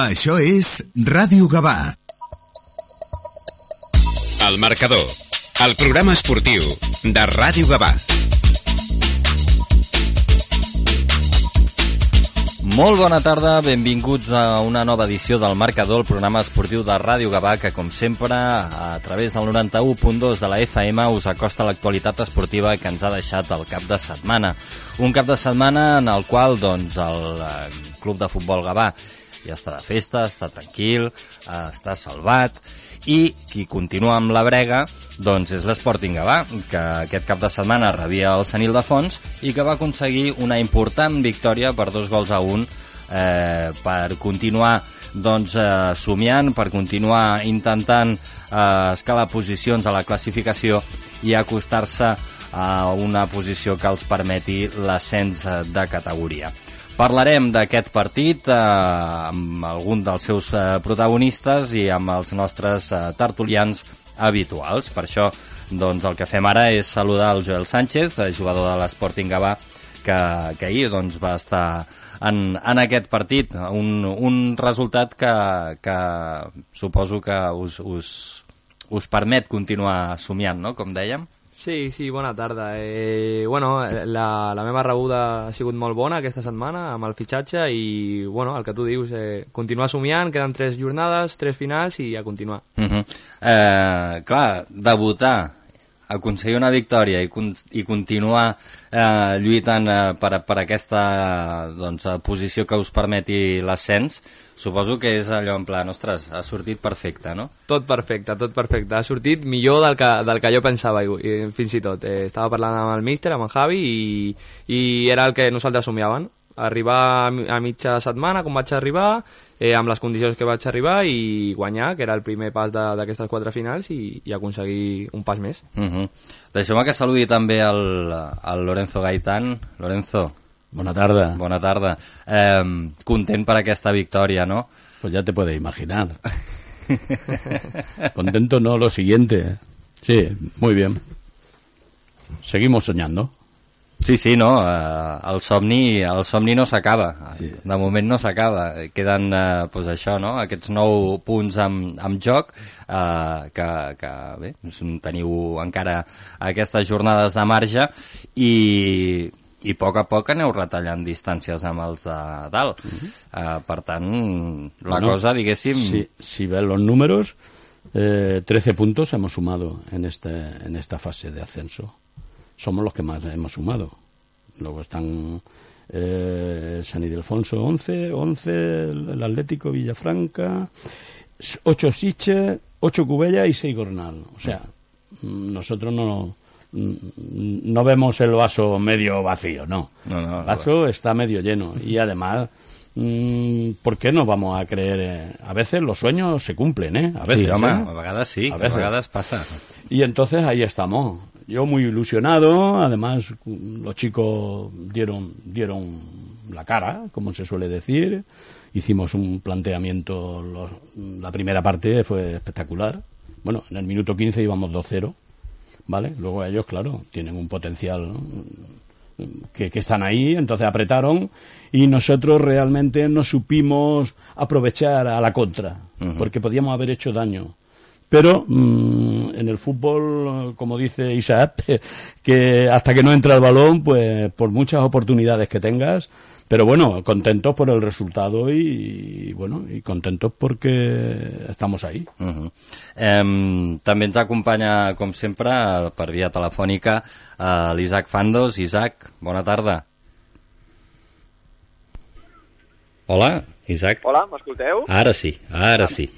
Això és Ràdio Gavà. El marcador, el programa esportiu de Ràdio Gavà. Molt bona tarda, benvinguts a una nova edició del Marcador, el programa esportiu de Ràdio Gavà, que com sempre, a través del 91.2 de la FM, us acosta l'actualitat esportiva que ens ha deixat el cap de setmana. Un cap de setmana en el qual doncs, el eh, Club de Futbol Gavà ja està de festa, està tranquil, eh, està salvat, i qui continua amb la brega doncs és l'Sporting Gavà, que aquest cap de setmana rebia el Senil de Fons i que va aconseguir una important victòria per dos gols a un eh, per continuar doncs, eh, somiant, per continuar intentant eh, escalar posicions a la classificació i acostar-se a una posició que els permeti l'ascens de categoria. Parlarem d'aquest partit eh, amb algun dels seus eh, protagonistes i amb els nostres eh, tertulians habituals. Per això, doncs, el que fem ara és saludar el Joel Sánchez, eh, jugador de l'Sporting Gavà, que, que ahir doncs, va estar en, en aquest partit. Un, un resultat que, que suposo que us, us, us permet continuar somiant, no?, com dèiem. Sí, sí, bona tarda. Eh, bueno, la, la meva rebuda ha sigut molt bona aquesta setmana amb el fitxatge i, bueno, el que tu dius, eh, continuar somiant, queden tres jornades, tres finals i a continuar. Uh -huh. eh, clar, debutar, aconseguir una victòria i, con i continuar eh, lluitant eh, per, per aquesta doncs, posició que us permeti l'ascens, Suposo que és allò en plan, ostres, ha sortit perfecte, no? Tot perfecte, tot perfecte. Ha sortit millor del que, del que jo pensava, i, fins i tot. Eh, estava parlant amb el míster, amb en Javi, i, i era el que nosaltres somiaven. Arribar a mitja setmana, com vaig arribar, eh, amb les condicions que vaig arribar, i guanyar, que era el primer pas d'aquestes quatre finals, i, i aconseguir un pas més. Uh -huh. Deixeu-me que saludi també el, el Lorenzo Gaitán. Lorenzo, Bona tarda. Bona tarda. Eh, content per aquesta victòria, ¿no? Pues ya te puedes imaginar. Contento no, lo siguiente. Sí, muy bien. Seguimos soñando. Sí, sí, no, eh, el somni, el somni no s'acaba, sí. de moment no s'acaba, queden eh, pues això, no? aquests nou punts amb, amb joc, eh, que, que bé, teniu encara aquestes jornades de marge i, i a poc a poc aneu retallant distàncies amb els de dalt. Uh -huh. uh, per tant, la bueno, cosa, diguéssim... Si, si ven los números, eh, 13 puntos hemos sumado en, este, en esta fase de ascenso. Somos los que más hemos sumado. Luego están eh, San Ildefonso 11, 11 el Atlético Villafranca, 8 Siche, 8 Cubella y 6 Gornal. O sea, nosotros no no vemos el vaso medio vacío, no. no, no el vaso está medio lleno y además mm, ¿por qué no vamos a creer? A veces los sueños se cumplen, ¿eh? A veces, sí, home, ¿eh? a vegades sí, a a vegades pasa. Y entonces ahí estamos. Yo muy ilusionado, además los chicos dieron, dieron la cara, como se suele decir. Hicimos un planteamiento, los, la primera parte fue espectacular. Bueno, en el minuto 15 íbamos 2-0 ¿vale? Luego ellos, claro, tienen un potencial que, que, están ahí, entonces apretaron y nosotros realmente no supimos aprovechar a la contra, uh -huh. porque podíamos haber hecho daño. Pero mmm, en el fútbol, como dice Isaac, que hasta que no entra el balón, pues por muchas oportunidades que tengas, pero bueno, contentos por el resultado y, y bueno, y contentos porque estamos ahí. Uh -huh. eh, també ens acompanya, com sempre, per via telefònica, eh, l'Isaac Fandos. Isaac, bona tarda. Hola, Isaac. Hola, m'escolteu? Ara sí, ara sí.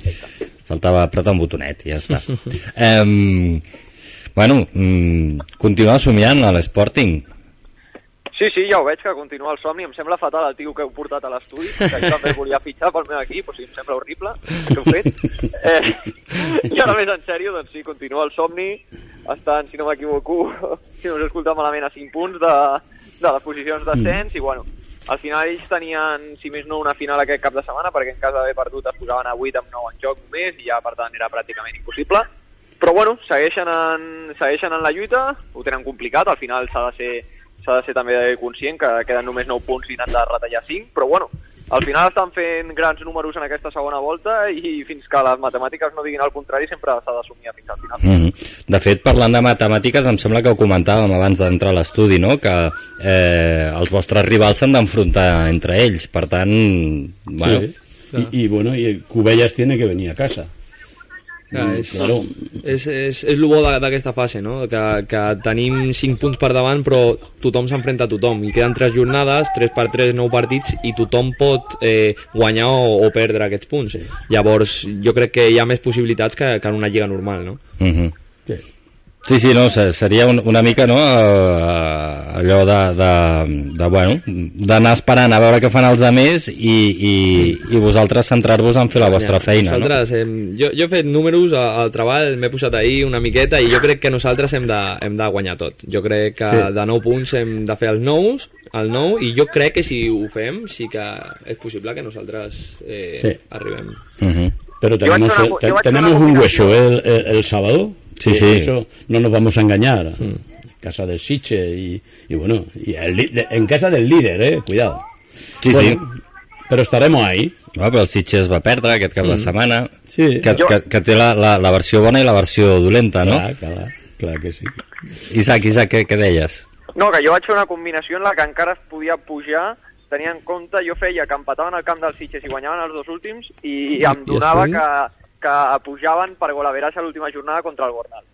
Faltava apretar un botonet, ja està. eh, bueno, mm, continua somiant a l'Sporting. Sí, sí, ja ho veig, que continua el somni. Em sembla fatal el tio que heu portat a l'estudi, que jo també volia fitxar pel meu equip, o sigui, em sembla horrible que heu fet. Eh, I ara més en sèrio, doncs sí, continua el somni. Estan, si no m'equivoco, si no us he escoltat malament, a 5 punts de, de les posicions d'ascens, mm. i bueno, al final ells tenien, si més no, una final aquest cap de setmana, perquè en cas d'haver perdut es posaven a 8 amb 9 en joc només, i ja, per tant, era pràcticament impossible. Però bueno, segueixen en, segueixen en la lluita, ho tenen complicat, al final s'ha de ser s'ha de ser també conscient que queden només 9 punts i n'han de retallar 5, però bueno, al final estan fent grans números en aquesta segona volta i fins que les matemàtiques no diguin el contrari sempre s'ha de somiar fins al final. Mm -hmm. De fet, parlant de matemàtiques, em sembla que ho comentàvem abans d'entrar a l'estudi, no? que eh, els vostres rivals s'han d'enfrontar entre ells, per tant, bueno... Sí. Y, y bueno, y Cubellas tiene que venir a casa. Clar, Mm, és, claro. és, és, és el bo de- d'aquesta fase, no? que, que tenim 5 punts per davant però tothom s'enfrenta a tothom i queden 3 jornades, 3 per 3, 9 partits i tothom pot eh, guanyar o, o perdre aquests punts. Llavors jo crec que hi ha més possibilitats que, que en una lliga normal. No? Mm -hmm. Sí. Sí, sí, no, se- seria un, una mica, no?, eh, allò de, de, de bueno, d'anar esperant a veure què fan els altres i, i, i vosaltres centrar-vos en fer la vostra feina, no? nosaltres, hem, jo, jo he fet números al, al treball, m'he posat ahir una miqueta i jo crec que nosaltres hem de, hem de guanyar tot. Jo crec que Sí. de 9 punts hem de fer els nous, el 9, i jo crec que si ho fem sí que és possible que nosaltres eh, Sí. arribem. Uh -huh. Pero Yo voy a tenemos, una- tenemos una un hueso combinación. el, el- el sábado. Sí, que sí. Eso no nos vamos a engañar. Casa del Siche y, y bueno, y el en casa del líder, eh, cuidado. Sí, sí. Bueno, Pero estaremos ahí. No, però el Sitges va perdre aquest cap de setmana, Sí. que, Jo- que, que té la, la, la versió bona i la versió dolenta, no? Clar, clar, clar que sí. Isaac, Isaac, què, què deies? No, que jo vaig fer una combinació en la que encara es podia pujar tenia en compte, jo feia que empataven al camp del Sitges i guanyaven els dos últims i em I donava després? que, que pujaven per golaveratge a l'última jornada contra el Gornal.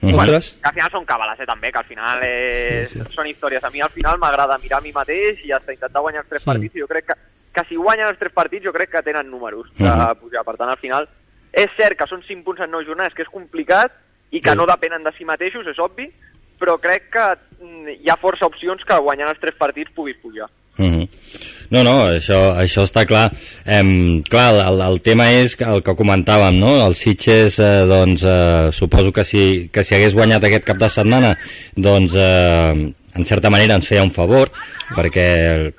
Mhm. Ostres. Que al final són càbales, eh, també, que al final és... sí, sí. són històries. A mi al final m'agrada mirar a mi mateix i hasta intentar guanyar els tres Sí. partits i jo crec que, que si guanyen els tres partits jo crec que tenen números de Mhm. pujar. Per tant, al final és cert que són cinc punts en nou jornades, que és complicat i que Sí. no depenen de si mateixos, és obvi, però crec que mm, hi ha força opcions que guanyant els tres partits puguis pujar. Mhm. No, no, això, això està clar. Em, clar, el, el tema és el que comentàvem, no? El Sitges, eh, doncs, eh, suposo que si, que si hagués guanyat aquest cap de setmana, doncs, eh, en certa manera ens feia un favor, perquè,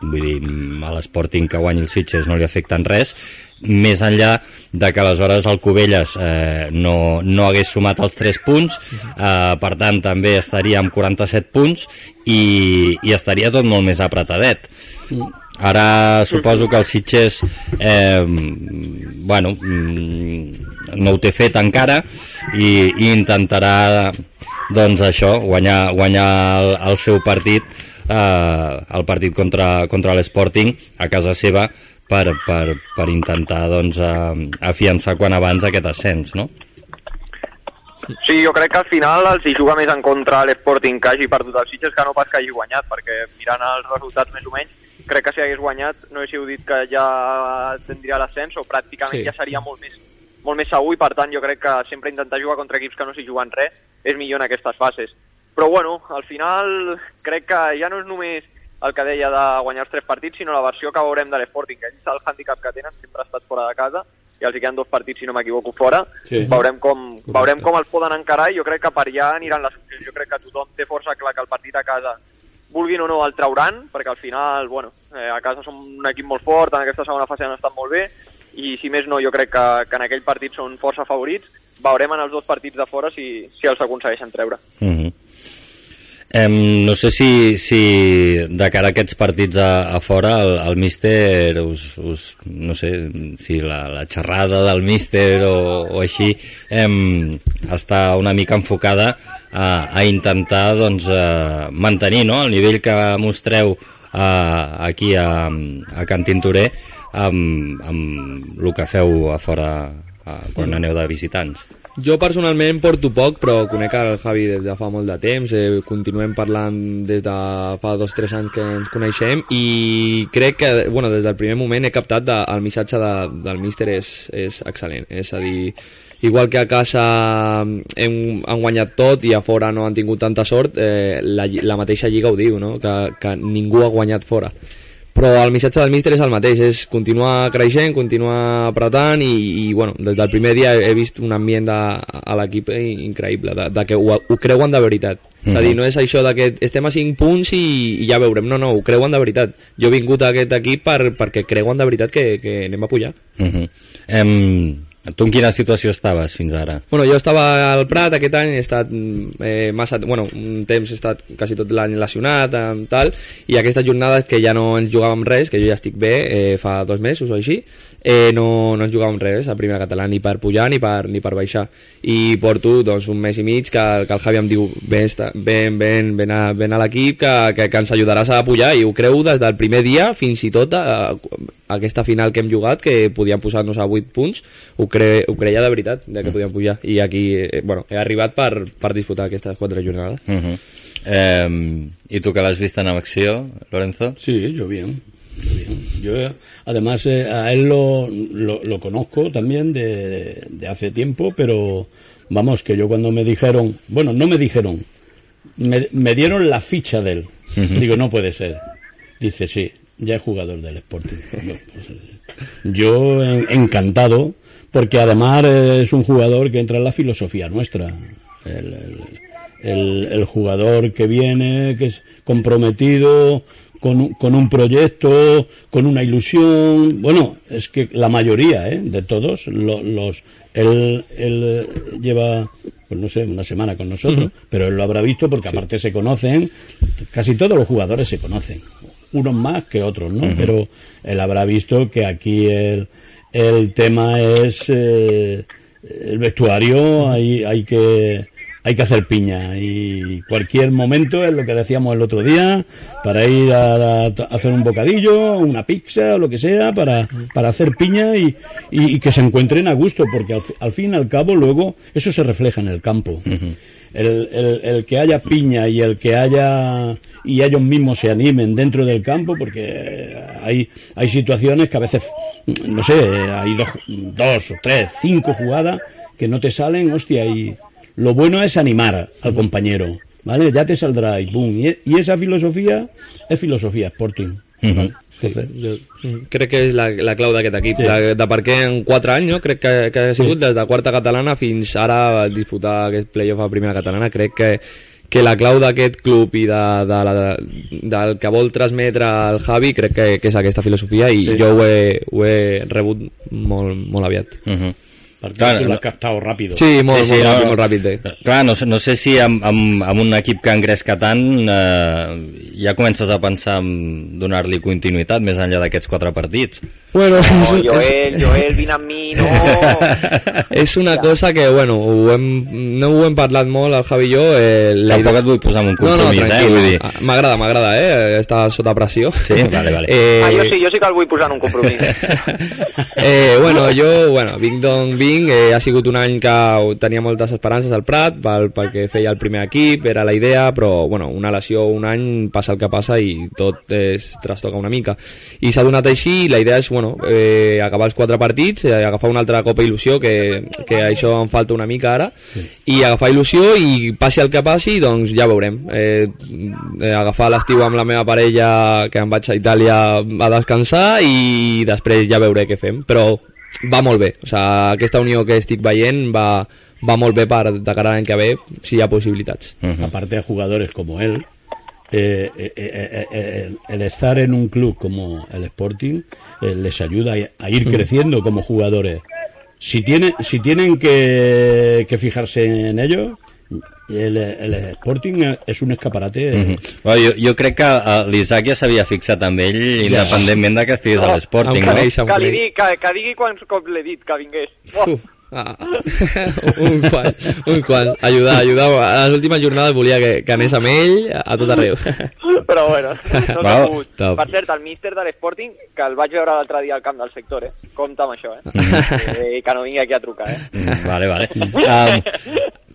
vull dir, a l'Sporting que guanyi el Sitges no li afecta en res, més enllà de que aleshores el Cubelles eh, no, no hagués sumat els 3 punts, eh, per tant també estaria amb 47 punts i, i estaria tot molt més apretadet. Ara suposo que el Sitges eh, bueno, mm, no ho té fet encara i, i intentarà doncs això, guanyar, guanyar el, el seu partit eh, el partit contra, contra l'Sporting a casa seva per, per, per intentar doncs, afiançar quan abans aquest ascens, no? Sí, jo crec que al final els hi juga més en contra l'Sporting que hagi perdut el Sitges que no pas que hagi guanyat, perquè mirant els resultats més o menys, crec que si hagués guanyat no haguéssiu dit que ja tindria l'ascens o pràcticament sí. ja seria molt més, molt més segur i per tant jo crec que sempre intentar jugar contra equips que no s'hi juguen res és millor en aquestes fases. Però bueno, al final crec que ja no és només el que deia de guanyar els tres partits, sinó la versió que veurem de l'Sporting, que ells el hàndicap que tenen sempre ha estat fora de casa i els hi queden dos partits, si no m'equivoco, fora. Sí. Veurem, com, veurem com els poden encarar i jo crec que per allà aniran les opcions. Jo crec que tothom té força clar que el partit a casa vulguin o no el trauran, perquè al final, bueno, eh, a casa som un equip molt fort, en aquesta segona fase han estat molt bé, i si més no, jo crec que, que en aquell partit són força favorits. Veurem en els dos partits de fora si, si els aconsegueixen treure. Mm -hmm. Em, no sé si, si de cara a aquests partits a, a fora el, el míster us, us, no sé si la, la xerrada del míster o, o així em, està una mica enfocada a, a intentar doncs, a mantenir no? el nivell que mostreu a, aquí a, a Can Tintorer amb, amb el que feu a fora a, quan aneu de visitants Jo personalment porto poc, però conec el Javi des de fa molt de temps, eh, continuem parlant des de fa dos o tres anys que ens coneixem i crec que, bueno, des del primer moment he captat de, el missatge de, del míster és, és excel·lent, és a dir, igual que a casa hem, han guanyat tot i a fora no han tingut tanta sort, eh, la, la mateixa lliga ho diu, no? que, que ningú ha guanyat fora però el missatge del míster és el mateix, és continuar creixent, continuar apretant i, i bueno, des del primer dia he vist un ambient de, a l'equip increïble, de, de que ho, ho creuen de veritat. És a dir, no és això de que estem a 5 punts i, i ja veurem, no, no, ho creuen de veritat. Jo he vingut a aquest equip per, perquè creuen de veritat que, que anem a pujar. Uh -huh. em, Tu en quina situació estaves fins ara? Bueno, jo estava al Prat aquest any, he estat mm, eh, massa, bueno, un temps he estat quasi tot l'any lesionat, eh, tal, i aquesta jornada que ja no ens jugàvem res, que jo ja estic bé, eh, fa dos mesos o així, eh, no, no ens jugàvem res a primera català, ni per pujar ni per, ni per baixar. I porto doncs, un mes i mig que, que el Javi em diu ven, ven, ven, ven a, ven a l'equip que, que, que ens ajudaràs a pujar i ho creu des del primer dia fins i tot a, a aquesta final que hem jugat que podíem posar-nos a 8 punts ho, cre, ho creia de veritat de que podíem pujar i aquí eh, bueno, he arribat per, per disputar aquestes quatre jornades Uh -huh. eh, I tu que l'has vist en acció, Lorenzo? Sí, yo bien. yo bien. Yo, además, eh, a él lo, lo, lo conozco también de, de hace tiempo, pero vamos, que yo cuando me dijeron, bueno, no me dijeron, me, me dieron la ficha de él. Digo, no puede ser. Dice, sí, ya es jugador del Sporting. Yo, pues, yo en- encantado, porque además es un jugador que entra en la filosofía nuestra. El, el- el- el jugador que viene, que es comprometido con, un- con un proyecto, con una ilusión. Bueno, es que la mayoría ¿eh? de todos, lo- los, él, él lleva, pues no sé, una semana con nosotros, pero él lo habrá visto porque aparte se conocen, casi todos los jugadores se conocen, unos más que otros, ¿no? Pero él habrá visto que aquí el, el tema es eh, el vestuario, hay, hay que hay que hacer piña y cualquier momento es lo que decíamos el otro día para ir a, hacer un bocadillo, una pizza o lo que sea para, para hacer piña y, y- que se encuentren a gusto porque al fin y al cabo luego eso se refleja en el campo. El, el- el que haya piña y el que haya y ellos mismos se animen dentro del campo porque hay hay situaciones que a veces no sé hay dos, dos o tres cinco jugadas que no te salen hostia y lo bueno es animar al compañero vale ya te saldrá y boom y, y esa filosofía es filosofía Sporting ¿vale? Entonces, jo mm, crec que és la, la clau d'aquest equip, Sí. sí. de, de per què en 4 anys, no? crec que, que ha sigut des de quarta catalana fins ara a disputar aquest playoff a primera catalana, crec que que la clau d'aquest club i de, de la, del que vol transmetre el Javi crec que, que és aquesta filosofia i Sí. jo ho he, ho he rebut molt, molt aviat. Uh -huh. Lo no- has captado rápido Sí, molt, Sí, sí, molt, no, ràpid, no. molt ràpid. Eh? Clar, no, sé- no sé si amb, amb, amb un equip que engresca tant eh, ja comences a pensar en donar-li continuïtat més enllà d'aquests quatre partits. Bueno, No, és, Joel, Joel, vine amb mi, no. és una cosa que, bueno, ho hem, no ho hem parlat molt, el Javi i jo. Eh, la Tampoc idea- et vull posar en un No, no, compromís, eh? Vull dir... M'agrada, m'agrada, eh? Estar sota pressió. Sí, vale, vale. Eh, Ah, jo sí, jo sí que el vull posar en un compromís. eh, bueno, jo, bueno, vinc d'on vinc, eh, ha sigut un any que tenia moltes esperances al Prat, pel, pel que feia el primer equip, era la idea, però, bueno, una lesió un any passa el que passa i tot es trastoca una mica. I s'ha donat així, i la idea és, bueno, eh, acabar els quatre partits, eh, agafar una altra copa il·lusió, que, que això em falta una mica ara, i agafar il·lusió i passi el que passi, doncs ja veurem. Eh, eh, agafar l'estiu amb la meva parella, que em vaig a Itàlia a descansar, i després ja veuré què fem. Però va molt bé, o sigui, aquesta unió que estic veient va, va molt bé per de cara a l'any que ve, si hi ha possibilitats. Uh -huh. aparte de jugadores como él, eh, eh, eh, eh, eh, el estar en un club como el Sporting eh, les ayuda a, a ir creciendo como jugadores. Si, tiene, si tienen que, que fijarse en ello, el, el Sporting es un escaparate. Uh -huh. bueno, jo, jo crec que eh, l'Isaac ja s'havia fixat amb ell, independentment de que estigués a l'Sporting, no? coneix, em que, digui, que, que digui quants cops l'he dit que vingués. Oh, Uf, ah, un quant, un quant. Ajudar, ajudar. A les últimes jornades volia que, que anés amb ell a tot arreu. però bueno, no Va, s'ha pogut. top. Per cert, el míster de l'Sporting, que el vaig veure l'altre dia al camp del sector, eh? Compte amb això, eh? eh que no vingui aquí a trucar, eh? Mm, Vale, vale.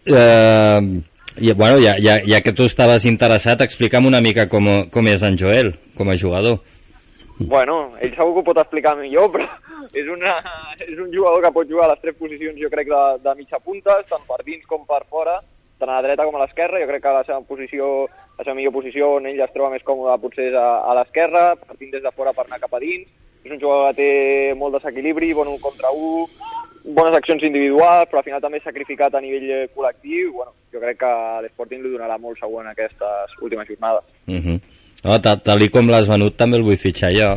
Um, uh, i, bueno, ja, ja, ja que tu estaves interessat, explica'm una mica com, com és en Joel, com a jugador. Bueno, ell segur que ho pot explicar millor, però és, una, és un jugador que pot jugar a les tres posicions, jo crec, de, de mitja punta, tant per dins com per fora, tant a la dreta com a l'esquerra. Jo crec que la seva posició, la seva millor posició on ell es troba més còmode potser és a, a l'esquerra, partint des de fora per anar cap a dins. És un jugador que té molt desequilibri, bon un contra un, bones accions individuals, però al final també sacrificat a nivell col·lectiu. Bueno, jo crec que l'Sporting li donarà molt segur en aquestes últimes jornades. Uh -huh. No, ta- tal i com l'has venut també el vull fitxar jo.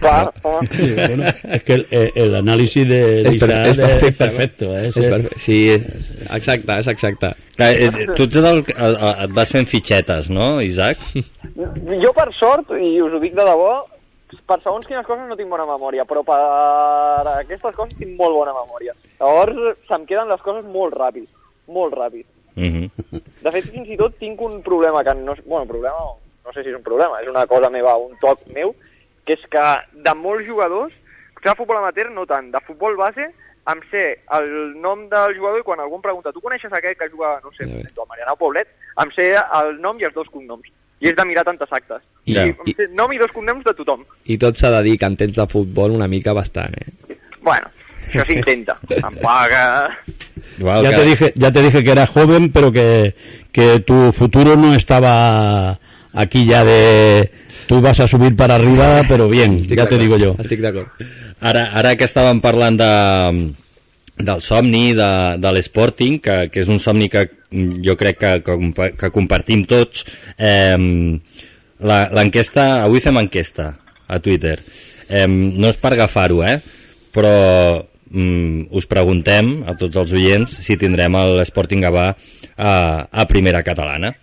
Clar. Sí, bueno, es que el, el- el análisis de, de És per- Isaac és perfecte, es perfecto. ¿eh? És perfecte. Sí, és, exacte, és exacte. Clar, eh, eh, tu ets del, eh, eh, et vas fent fitxetes, no, Isaac? Jo, per sort, i us ho dic de debò, per segons quines coses no tinc bona memòria, però per aquestes coses tinc molt bona memòria. Llavors, se'm queden les coses molt ràpid, molt ràpid. Mhm. De fet, fins i tot tinc un problema que no... és- Bueno, problema no, no sé si és un problema, és una cosa meva, un toc meu, que és que de molts jugadors, de futbol amateur no tant, de futbol base, em sé el nom del jugador i quan algú em pregunta tu coneixes aquest que juga, no sé, Ja bé. el Marianao Poblet, em sé el nom i els dos cognoms. I és de mirar tantes actes. I, Ja. em sé nom i dos cognoms de tothom. I tot s'ha de dir que entens de futbol una mica bastant, eh? Bueno, això s'intenta. Em paga... Igual Ya que- te, dije, ya te dije que eras joven, pero que, que tu futuro no estaba aquí ya de... Tú vas a subir para arriba, pero bien, Estic ya te digo yo. Estic d'acord. Ara, ara que estàvem parlant de, del somni, de, de l'Sporting, que, que és un somni que jo crec que, que, que compartim tots, eh, la- l'enquesta, avui fem enquesta a Twitter. Eh, no és per agafar-ho, eh? però mm, us preguntem a tots els oients si tindrem l'Sporting Gavà a, a primera catalana.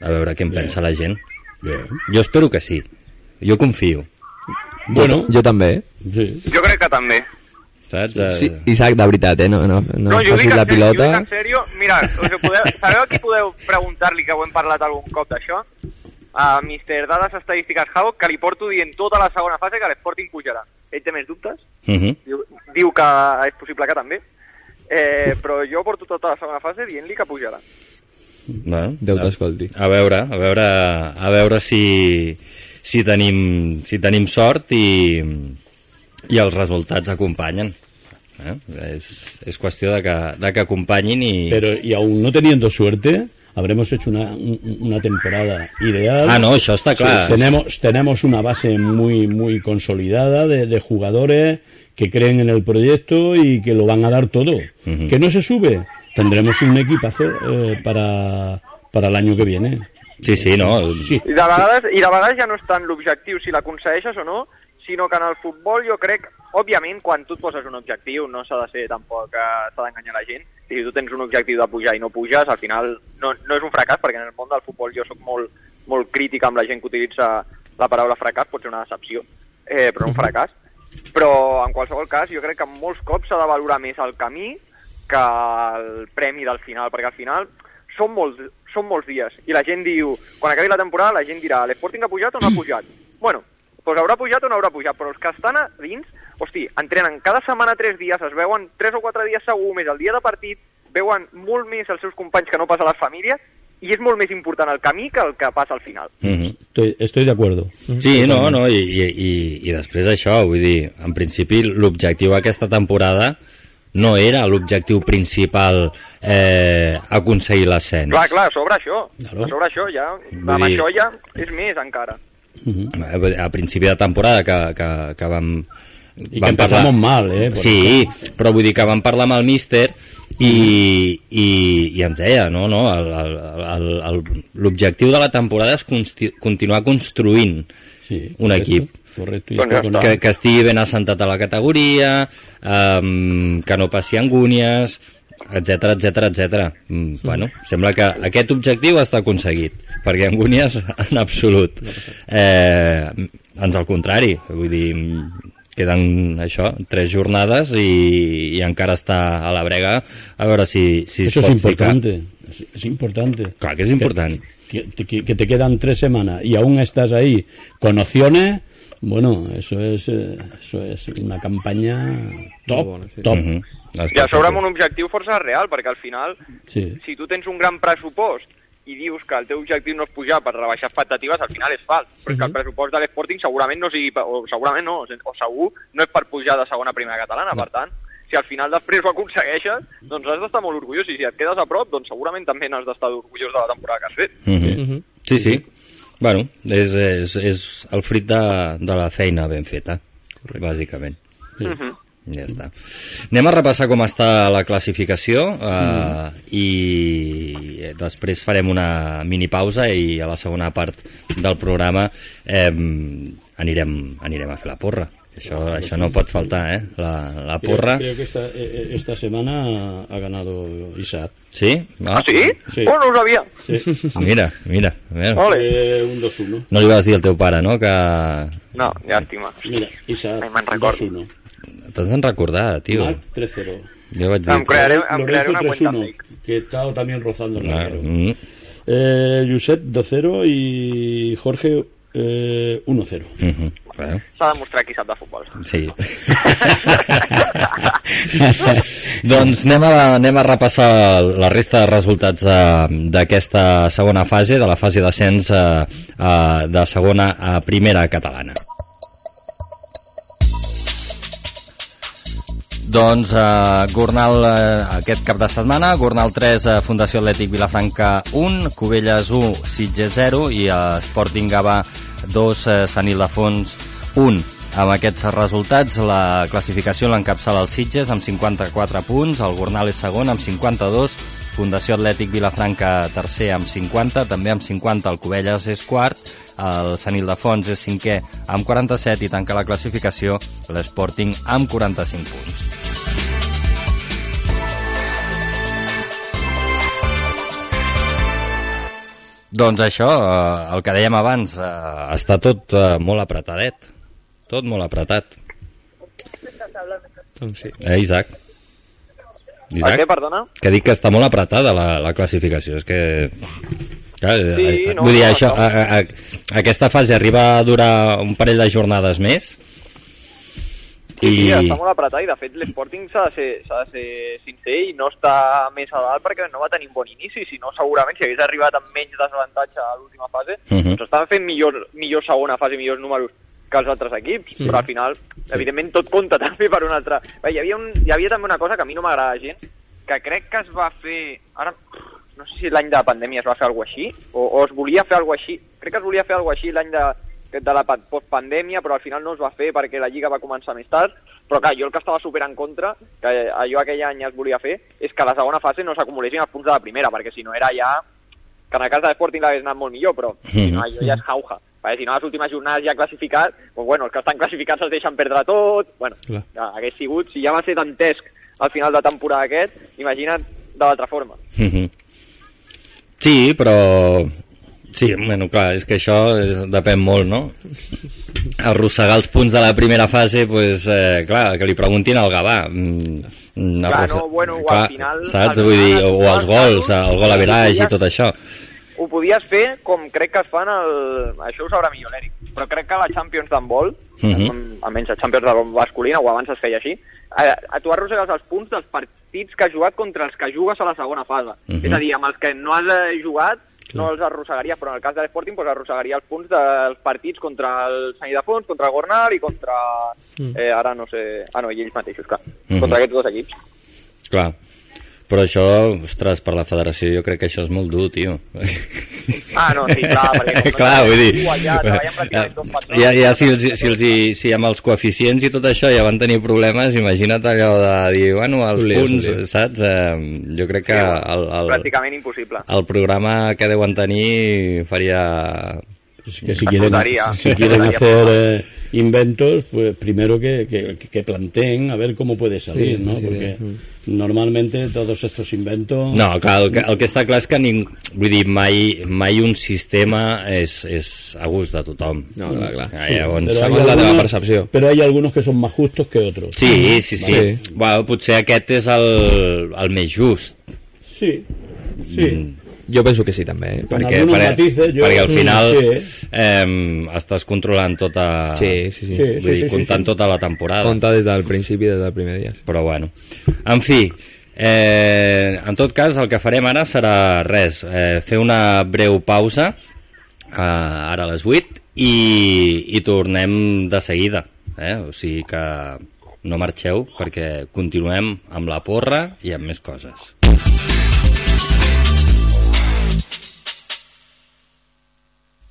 A veure què en pensa la gent. Jo espero que sí. Jo confio. Bueno, Jo també, eh? sí. Jo crec que també. Saps? Eh, Sí, Isaac, de veritat, eh? No, no, no, No, jo facis dic, la en sèrio, jo ho pilota. dic en sèrio. Mira, us podeu, sabeu a qui podeu preguntar-li, que ho hem parlat algun cop d'això? A Mr. Dades Estadístiques Hau, que li porto dient tota la segona fase que l'Sporting pujarà. Ell té més dubtes, Uh -huh. diu, diu que és possible que també, eh, però jo porto tota la segona fase dient-li que pujarà. Bueno, Déu t'escolti. A veure, a veure, a veure si, si, tenim, si tenim sort i, i els resultats acompanyen. Eh? És, és qüestió de que, de que acompanyin i... Pero y aún no teniendo suerte, habremos hecho una, un- una temporada ideal. Ah, no, això està clar. Sí, tenemos, tenemos una base muy, muy consolidada de, de jugadores que creen en el proyecto y que lo van a dar todo. Ujú. Que no se sube, tendremos un equipazo eh, para, para el año que viene. Sí, sí, no. Sí. I de vegades, i de vegades ja no és tant l'objectiu si l'aconsegueixes o no, sinó que en el futbol jo crec, òbviament, quan tu et poses un objectiu no s'ha de ser tampoc que s'ha d'enganyar la gent. Si tu tens un objectiu de pujar i no puges, al final no, no és un fracàs, perquè en el món del futbol jo sóc molt, molt crític amb la gent que utilitza la paraula fracàs, pot ser una decepció, eh, però no un fracàs. Però en qualsevol cas jo crec que molts cops s'ha de valorar més el camí que el premi del final, perquè al final són molts, són molts dies i la gent diu, quan acabi la temporada la gent dirà l'Sporting ha pujat o no ha pujat? Bueno, doncs haurà pujat o no haurà pujat, però els que estan a dins, hosti, entrenen cada setmana tres dies, es veuen tres o quatre dies segur, més el dia de partit, veuen molt més els seus companys que no pas a les famílies, i és molt més important el camí que el que passa al final. Uh -huh. Estoy, estoy de acuerdo. Sí, no, no, i, i, i després això, vull dir, en principi l'objectiu aquesta temporada no era l'objectiu principal eh, aconseguir l'ascens. Clar, clar, a sobre això, Claro. a sobre això ja, Vull amb dir- això ja és més encara. Ujú. Eh, a principi de temporada que, que, que vam I que empezamos mal, eh? por sí, però vull dir que vam parlar amb el míster i, i, i ens deia no, no, l'objectiu de la temporada és continuar construint Sí, un equip Correcto. y Bueno, que, que estigui ben assentat a la categoria um, que no passi angúnies etc etc etc. Bueno, sembla que aquest objectiu està aconseguit perquè angúnies en absolut eh, ans al contrari vull dir, queden això, tres jornades i, i encara està a la brega a veure si, si es Eso es pot ficar. importante. Es, es importante. Clar que és important. Que, que- que te quedan tres semanas y aún estás ahí con opciones, bueno, eso es, eh, eso es una campaña top, bona, sí. top. Mhm. I a sobre amb un objectiu força real, perquè al final Sí. si tu tens un gran pressupost i dius que el teu objectiu no és pujar per rebaixar expectatives, al final és fals. Però és que el pressupost de l'Sporting segurament no sigui, o segurament no, o segur no és per pujar de segona a primera catalana. Per tant, si al final després ho aconsegueixes, doncs has d'estar molt orgullós i si et quedes a prop, doncs segurament també n'has d'estar orgullós de la temporada que has fet. Mhm. Mhm. Sí, sí. Bueno, és, és, és el fruit de, de la feina ben feta, bàsicament. Sí. Mhm. Ja està. Anem a repassar com està la classificació eh, i després farem una mini pausa i a la segona part del programa eh, anirem, anirem a fer la porra. Això, això no pot faltar, eh? La, la Creo, porra. creo que esta, eh, eh, esta semana ha ganado Isaac. Sí? Ah, sí? Sí. Oh, no ho sabia. Sí. Mira, mira. mira. Ole. Eh, un 2-1. No li vas dir al teu pare, no?, que No, llàstima. Mira, Isaac, Ai, me'n recordo. 2-1. t'has d'en recordar, tio. Marc 3-0. Jo vaig dir... Em crearé, em crearé una cuenta 3-1, fake. que está también rozando el Ah, mm, Eh, Josep 2-0 y Jorge eh, 1-0. mhm, bueno, S'ha de demostrar qui sap de futbol. sí. doncs anem a, anem a repassar la resta de resultats de- d'aquesta segona fase, de la fase d'ascens eh, eh, de segona a primera catalana. Doncs eh, Gornal eh, aquest cap de setmana, Gornal 3, eh, Fundació Atlètic Vilafranca 1, Cubelles 1, Sitges 0 i eh, Sporting Gavà 2, eh, Sant Ildefons 1. Amb aquests resultats, la classificació l'encapçala el Sitges amb 54 punts, el Gornal és segon amb 52, Fundació Atlètic Vilafranca tercer amb 50, també amb 50 el Cubelles és quart, el Sant Ildefons és cinquè amb 47 i tanca la classificació l'Sporting amb 45 punts. Doncs això, eh, el que dèiem abans, eh, està tot eh, molt apretadet. Tot molt apretat. Doncs sí. Eh, Isaac? Per què, perdona? Que dic que està molt apretada la, la classificació. És que... Clar, Sí, eh, no, vull dir, no, això, no. a, a, aquesta fase arriba a durar un parell de jornades més Sí, sí, i... està molt apretat i de fet l'Sporting s'ha de, ser, de ser sincer i no està més a dalt perquè no va tenir un bon inici, si no segurament si hagués arribat amb menys desavantatge a l'última fase, Mhm. doncs estaven fent millor, millor segona fase, millors números que els altres equips, però al final, evidentment, tot compta també per un altre. Bé, hi, havia un, hi havia també una cosa que a mi no m'agrada gens, que crec que es va fer... Ara, no sé si l'any de la pandèmia es va fer alguna així, o, o es volia fer alguna així. Crec que es volia fer alguna així l'any de, de la pa- postpandèmia, però al final no es va fer perquè la Lliga va començar més tard. Però clar, jo el que estava super en contra, que allò aquell any es volia fer, és que a la segona fase no s'acumulessin els punts de la primera, perquè si no era ja... Que en el cas de l'Sporting l'hagués anat molt millor, però si no, allò ja és jauja. Perquè si no, les últimes jornades ja classificat, doncs bueno, els que estan classificats es deixen perdre tot... Bueno, Clar. ja, hagués sigut, si ja va ser dantesc al final de temporada aquest, imagina't de l'altra forma. Sí, però... Sí, bueno, clar, és que això eh, depèn molt, no? Arrossegar els punts de la primera fase, pues, eh, clar, que li preguntin al Gavà. Mm, mm, Clar, no, bueno, o al final- Saps? Vull dir, o els gols, el gol a verage i tot això. ho podies fer com crec que es fan el... Això ho sabrà millor l'Eric, però crec que la Champions d'handbol, Mhm. almenys a Champions de masculina, o abans es feia així, a, a tu arrossegues els punts dels partits que has jugat contra els que jugues a la segona fase. Mhm. És a dir, amb els que no has eh, no els arrossegaries, però en el cas de l'Sporting pues, arrossegaria els punts dels partits contra el Sant Ildefons, contra el Gornal i contra... Eh, ara no sé... Ah, no, i ells mateixos, clar. Mhm. Contra aquests dos equips. Clar. Però això, ostres, per la federació jo crec que això és molt dur, tio. Ah, no, sí, clar, perquè clar, vull dir... Ja pràcticament dos patrons. ja, ja si, els, si, els, hi- si amb els coeficients i tot això ja van tenir problemes, imagina't allò de dir, bueno, els punts, saps? Eh, jo crec que el, el, Pràcticament impossible. el programa que deuen tenir faria... Es que si quieren, si quieren hacer eh, inventos, pues primero que, que, que planteen a ver cómo puede salir, Sí, ¿no? sí, Porque sí. normalmente todos estos inventos... No, clar, el que, el que està clar és que ning, vull dir, mai, mai un sistema és, és a gust de tothom. No, clar, clar. Ah, Sí, llavors, pero hay segons la teva algunos- percepció. Pero hay algunos que son más justos que otros. Sí, sí, sí. Vale. Bueno, potser aquest és el, el més just. Sí, sí. Mm, Jo penso que sí, també. Eh? Perquè, perquè, matices, yo- perquè al final Sí. eh, estàs controlant tota... Sí, sí, sí. Sí. Vull dir, sí, comptant sí. tota la temporada. Compta des del principi, des del primer dia. Però bueno. En fi, eh, en tot cas, el que farem ara serà res, eh, fer una breu pausa, eh, ara a les 8, i, i tornem de seguida. Eh? O sigui que no marxeu perquè continuem amb la porra i amb més coses.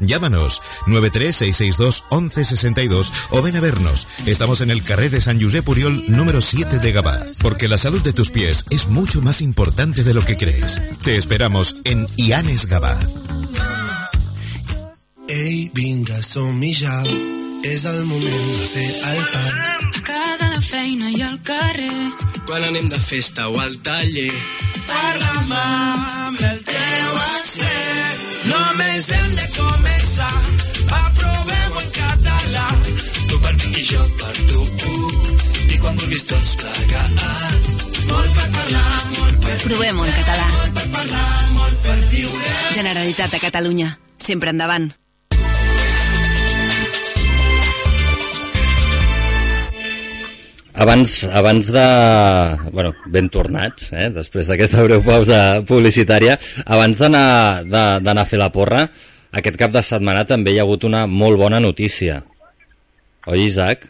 Llámanos 936621162 o ven a vernos. Estamos en el carré de San Josep Puriol número 7 de Gabá, porque la salud de tus pies es mucho más importante de lo que crees. Te esperamos en Ianes Gabá. Ei, vinga, som-hi ja. És el moment de fer el pas. A casa, a la feina i al carrer. Quan anem de festa o al taller. Parla'm amb el teu accent. Només hem de començar. Aprovem-ho en català. Tu per mi i jo per tu. I quan vulguis tots plegats. Molt per parlar, molt per Provem-ho en català. Molt per parlar, molt per viure. Generalitat de Catalunya. Sempre endavant. Abans, abans de... Bueno, ben tornats, eh? després d'aquesta breu pausa publicitària. Abans d'anar de- d'anar a fer la porra, aquest cap de setmana també hi ha hagut una molt bona notícia. Oi, Isaac?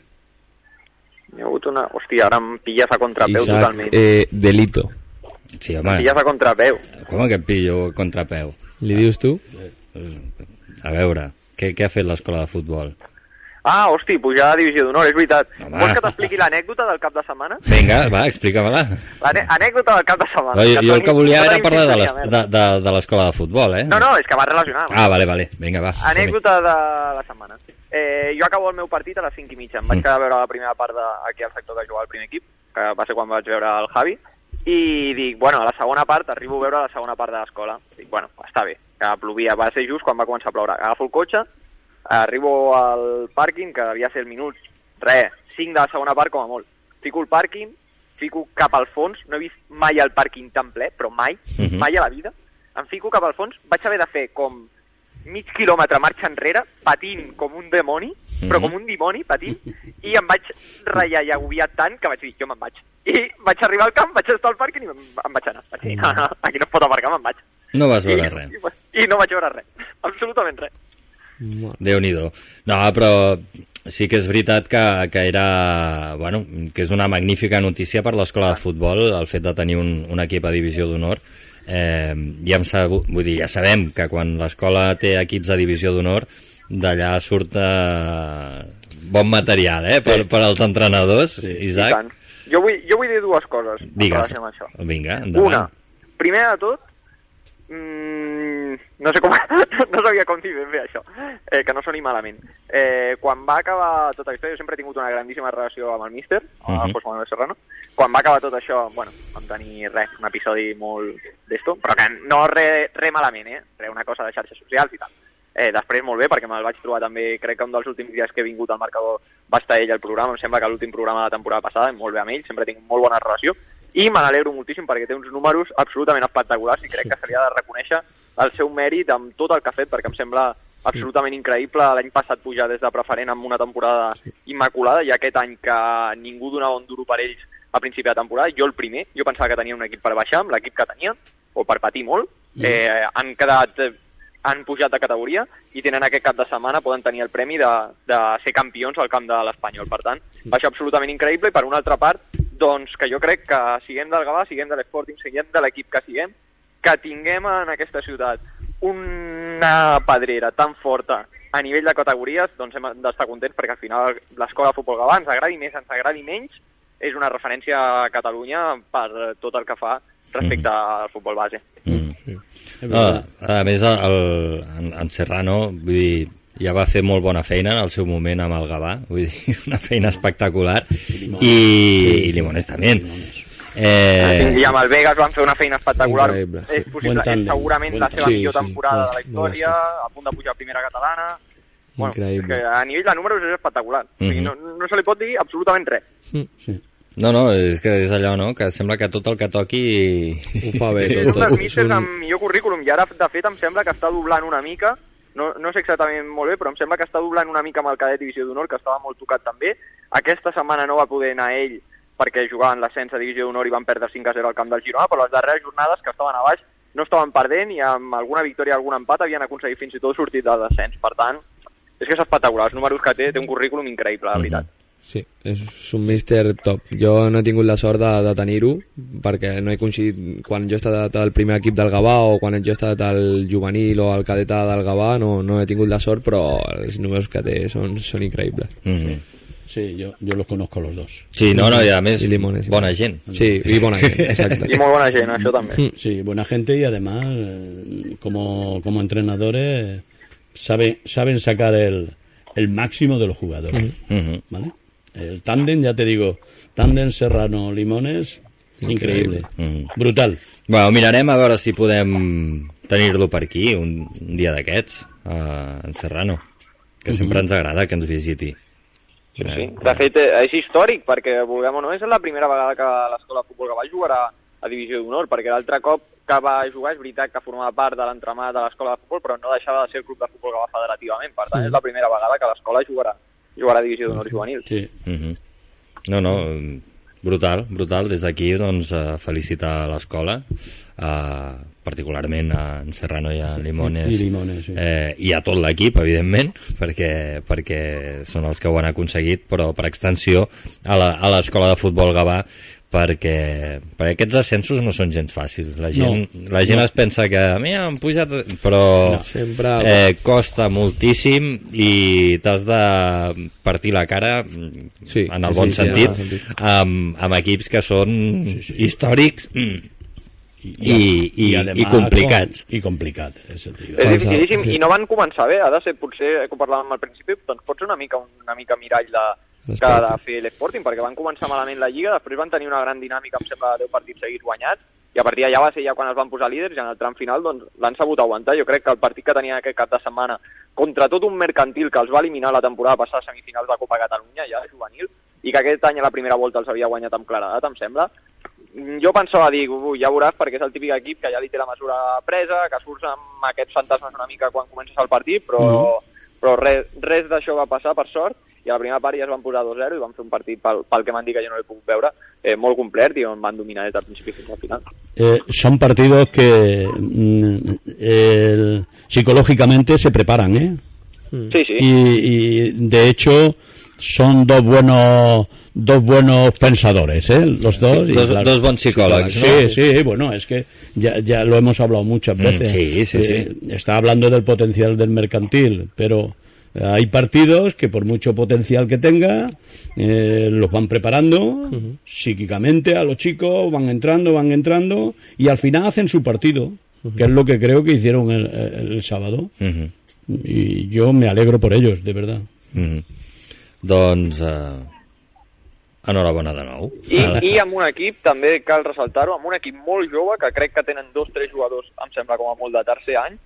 Hi ha hagut una... Hòstia, ara em pilles a contrapeu Isaac, totalment. eh, delito. Sí, Em home, pilles a contrapeu. com que et pillo a contrapeu? Li dius tu? A veure, què, què ha fet l'escola de futbol? Ah, hosti, pujar a Divisió d'Honor, és veritat. Home. Vols que t'expliqui l'anècdota del cap de setmana? Vinga, va, explica-me-la. L'anècdota del cap de setmana. Oi, jo el que volia no era parlar de temps les- dir de, de, de l'escola de futbol, eh? No, no, és que va relacionat. Ah, vale, vale, vinga, va. Anècdota de la setmana. Eh, jo acabo el meu partit a les 5 i mitja. Em vaig Mm. quedar a veure la primera part de, aquí al sector que jugava el primer equip, que va ser quan vaig veure el Javi, i dic, bueno, a la segona part, arribo a veure la segona part de l'escola. Dic, bueno, està bé, que plovia, va ser just quan va començar a ploure. Agafo el cotxe, arribo al pàrquing, que devia ser minuts, res, 5 de la segona part com a molt. Fico el pàrquing, fico cap al fons, no he vist mai el pàrquing tan ple, però mai, Mhm. mai a la vida. Em fico cap al fons, vaig haver de fer com mig quilòmetre marxa enrere, patint com un demoni, però Mhm. com un dimoni, patint, i em vaig ratllar i agobiar tant que vaig dir, jo me'n vaig. I vaig arribar al camp, vaig estar al pàrquing i em, em vaig anar. Vaig dir, no, no, aquí no es pot aparcar, me'n vaig. No vas veure I, res. I, I no vaig veure res, absolutament res. Déu nhi No, però sí que és veritat que, que era... Bueno, que és una magnífica notícia per l'escola de futbol, el fet de tenir un, un equip a divisió d'honor. Eh, ja, hem sabut, vull dir, ja sabem que quan l'escola té equips a divisió d'honor, d'allà surt eh, bon material, eh, per, per als entrenadors, I Isaac. tant. Jo vull, jo vull dir dues coses Digues. amb això. Vinga, endavant. Una, primer de tot, mm, no sé com, no sabia com dir ben bé això, eh, que no soni malament. Eh, quan va acabar tota la història, jo sempre he tingut una grandíssima relació amb el míster, uh Mhm. José Manuel Serrano, quan va acabar tot això, bueno, vam tenir res, un episodi molt d'esto, però que no re, re malament, eh? Re, una cosa de xarxes socials i tal. Eh, després molt bé, perquè me'l vaig trobar també, crec que un dels últims dies que he vingut al marcador va estar ell al programa, em sembla que l'últim programa de la temporada passada, molt bé amb ell, sempre tinc molt bona relació, i me n'alegro moltíssim perquè té uns números absolutament espectaculars i crec que seria de reconèixer el seu mèrit amb tot el que ha fet, perquè em sembla absolutament increïble. L'any passat pujar des de preferent amb una temporada immaculada i aquest any que ningú donava un duro per ells a principi de temporada, jo el primer, jo pensava que tenia un equip per baixar amb l'equip que tenia, o per patir molt, eh, han quedat han pujat de categoria i tenen aquest cap de setmana, poden tenir el premi de, de ser campions al camp de l'Espanyol. Per tant, va ser absolutament increïble i per una altra part, doncs que jo crec que siguem del Gavà, siguem de l'Sporting, siguem de l'equip que siguem, que tinguem en aquesta ciutat una pedrera tan forta a nivell de categories, doncs hem d'estar contents perquè al final l'escola de futbol Gavà ens agradi més, ens agradi menys, és una referència a Catalunya per tot el que fa respecte al futbol base. Mm. Ah, a més, el, en, en Serrano vull dir, ja va fer molt bona feina en el seu moment amb el Gavà, vull dir, una feina espectacular, i, i Limones també. Eh... I amb el Vegas van fer una feina espectacular. Increïble, sí. És possible, és segurament la seva millor Sí, sí, temporada molt- de la història, a punt de pujar a primera catalana. Bueno, és Increïble. que a nivell de números és espectacular. Mm -hmm. o sigui, Mhm. no, no se li pot dir absolutament res. Sí. no, no, és que és allò, no?, que sembla que tot el que toqui... Ho fa bé, És tot, un tot. dels És místers un- amb millor currículum i ara, de fet, em sembla que està doblant una mica no, no sé exactament molt bé, però em sembla que està doblant una mica amb el cadet divisió d'honor, que estava molt tocat també. Aquesta setmana no va poder anar ell perquè jugaven l'ascens a Divisió d'Honor i van perdre 5 a 0 al camp del Girona, però les darreres jornades que estaven a baix no estaven perdent i amb alguna victòria i algun empat havien aconseguit fins i tot sortir del descens. Per tant, és que és espectacular, els números que té, té un currículum increïble, la veritat. Sí, és un míster top. Jo no he tingut la sort de, de tenir-ho, perquè no he coincidit quan jo he estat al primer equip del Gavà o quan jo he estat al juvenil o al cadeta del Gavà, no, no he tingut la sort, però els números que té són, són increïbles. Mhm. Sí, yo, yo los conozco los dos. Sí, no, no, i a més, I limones, i bona gent. Sí, i bona gent, exacte. I molt bona gent, això també. Sí, buena gente y además, eh, como, como entrenadores, sabe, saben sacar el, el máximo de los jugadores. Mhm. ¿Vale? El tándem, ya te digo, tándem Serrano Limones, increíble. Mhm. Brutal. Bueno, mirarem a veure si podem tenir-lo per aquí un, un dia d'aquests, uh, en Serrano, que sempre ens agrada que ens visiti. Sí, sí. De fet, eh, és històric, perquè, vulguem o no, és la primera vegada que l'escola de futbol que va jugarà a Divisió d'Honor, perquè l'altre cop que va jugar és veritat que formava part de l'entramat de l'escola de futbol, però no deixava de ser el club de futbol que va federativament. Per tant, és la primera vegada que l'escola jugarà, jugarà a Divisió d'Honor juvenil. Sí. Mhm. No, no, brutal, brutal. Des d'aquí, doncs, felicitar l'escola, eh, particularment a en Serrano i a Limones, i Limones, sí. eh, i a tot l'equip, evidentment, perquè, perquè són els que ho han aconseguit, però per extensió a la- a l'escola de futbol Gavà, perquè, perquè aquests ascensos no són gens fàcils. La gent, No, la gent no. es pensa que, mira, han pujat... Però No, sempre... eh, costa moltíssim i t'has de partir la cara Sí, en el sí, bon sí, sentit, sentit. amb, amb equips que són Sí, sí. històrics mm, i, i, i, además complicats. con- y complicat, digo. És Passa, dificilíssim, sí. i no van començar bé, ha de ser potser, eh, que ho parlàvem al principi, doncs pot ser una mica, una mica mirall de, que de fer l'Sporting, perquè van començar malament la Lliga, després van tenir una gran dinàmica, em sembla, de 10 partits seguits guanyats, i a partir d'allà va ser ja quan es van posar líders, i en el tram final doncs, l'han sabut aguantar. Jo crec que el partit que tenien aquest cap de setmana contra tot un mercantil que els va eliminar la temporada passada a semifinals de Copa Catalunya, ja juvenil, i que aquest any a la primera volta els havia guanyat amb claredat, em sembla, Mm, jo pensava dir, ja veuràs, perquè és el típic equip que ja li té la mesura presa, que surts amb aquests fantasmes una mica quan comences el partit, però, però res, res d'això va passar, per sort, i a la primera part ja es van posar 2-0 i van fer un partit, pel, pel que m'han dit que jo no l'he pogut veure, eh, molt complet i on van dominar des del principi fins al final. Eh, son partidos que mm, el- psicológicamente se preparan, ¿eh? Sí, sí. Y, y, de hecho son dos buenos dos buenos pensadores, ¿eh? Los dos. y dos- dos bons psicòlegs, Sí, no? sí, bueno, es que ya, ya lo hemos hablado muchas Mm, veces. sí, sí, Eh, Está hablando del potencial del mercantil, pero eh, hay partidos que por mucho potencial que tenga, eh, los van preparando psíquicamente a los chicos, van entrando, van entrando y al final hacen su partido, que es lo que creo que hicieron el, el- el sábado. Y yo me alegro por ellos, de verdad. Doncs, eh, enhorabona de nou. I, I amb un equip, també cal ressaltar-ho, amb un equip molt jove, que crec que tenen dos tres jugadors, em sembla com a molt de tercer any,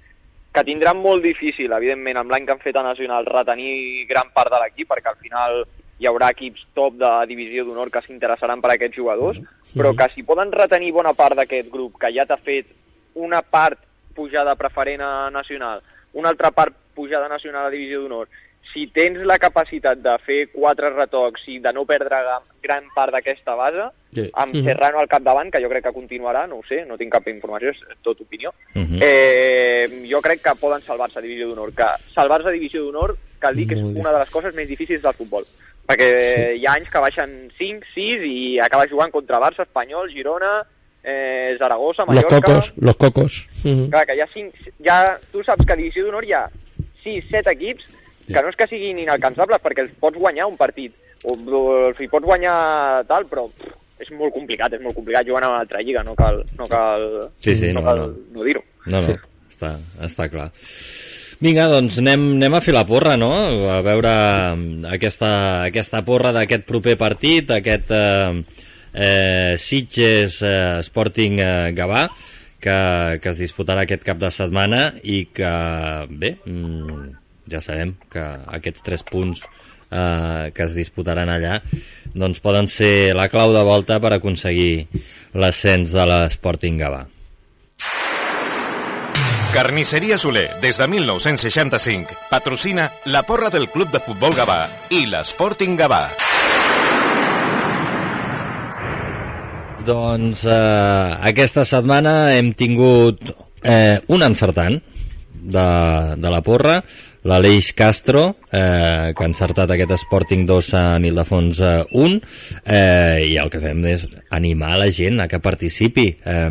que tindran molt difícil, evidentment, amb l'any que han fet a Nacional, retenir gran part de l'equip, perquè al final hi haurà equips top de divisió d'honor que s'interessaran per aquests jugadors, però que si poden retenir bona part d'aquest grup, que ja t'ha fet una part pujada preferent a Nacional, una altra part pujada nacional a divisió d'honor, si tens la capacitat de fer quatre retocs i de no perdre gran part d'aquesta base, Sí. amb Mhm. Serrano al capdavant, que jo crec que continuarà, no ho sé, no tinc cap informació, és tot opinió, Mhm. eh, jo crec que poden salvar-se a divisió d'honor. Que salvar-se a divisió d'honor cal dir que és una de les coses més difícils del futbol. Perquè hi ha anys que baixen 5, 6 i acabes jugant contra Barça, Espanyol, Girona, eh, Zaragoza, Los Mallorca... cocos, los cocos. Mhm. Clar, que hi ha cinc, ja, tu saps que a Divisió d'Honor hi ha 6, 7 equips que no és que siguin inalcançables perquè els pots guanyar un partit o, els hi pots guanyar tal, però pff, és molt complicat, és molt complicat jugar a una altra lliga, no cal, no cal, Sí, sí, no no, cal no. no dir-ho. No, no, està, està clar. Vinga, doncs anem, anem a fer la porra, no? A veure mm, aquesta, aquesta porra d'aquest proper partit, aquest eh, eh, Sitges eh, Sporting eh, Gavà, que, que es disputarà aquest cap de setmana i que, bé, mm, ja sabem que aquests tres punts eh, que es disputaran allà doncs poden ser la clau de volta per aconseguir l'ascens de l'Sporting Gavà. Carnisseria Soler, des de 1965, patrocina la porra del Club de Futbol Gavà i l'Sporting Gavà. Doncs eh, aquesta setmana hem tingut eh, un encertant de, de la porra, l'Aleix Castro, eh, que ha encertat aquest Sporting 2 a Nildefons eh, 1, eh, i el que fem és animar la gent a que participi. Eh,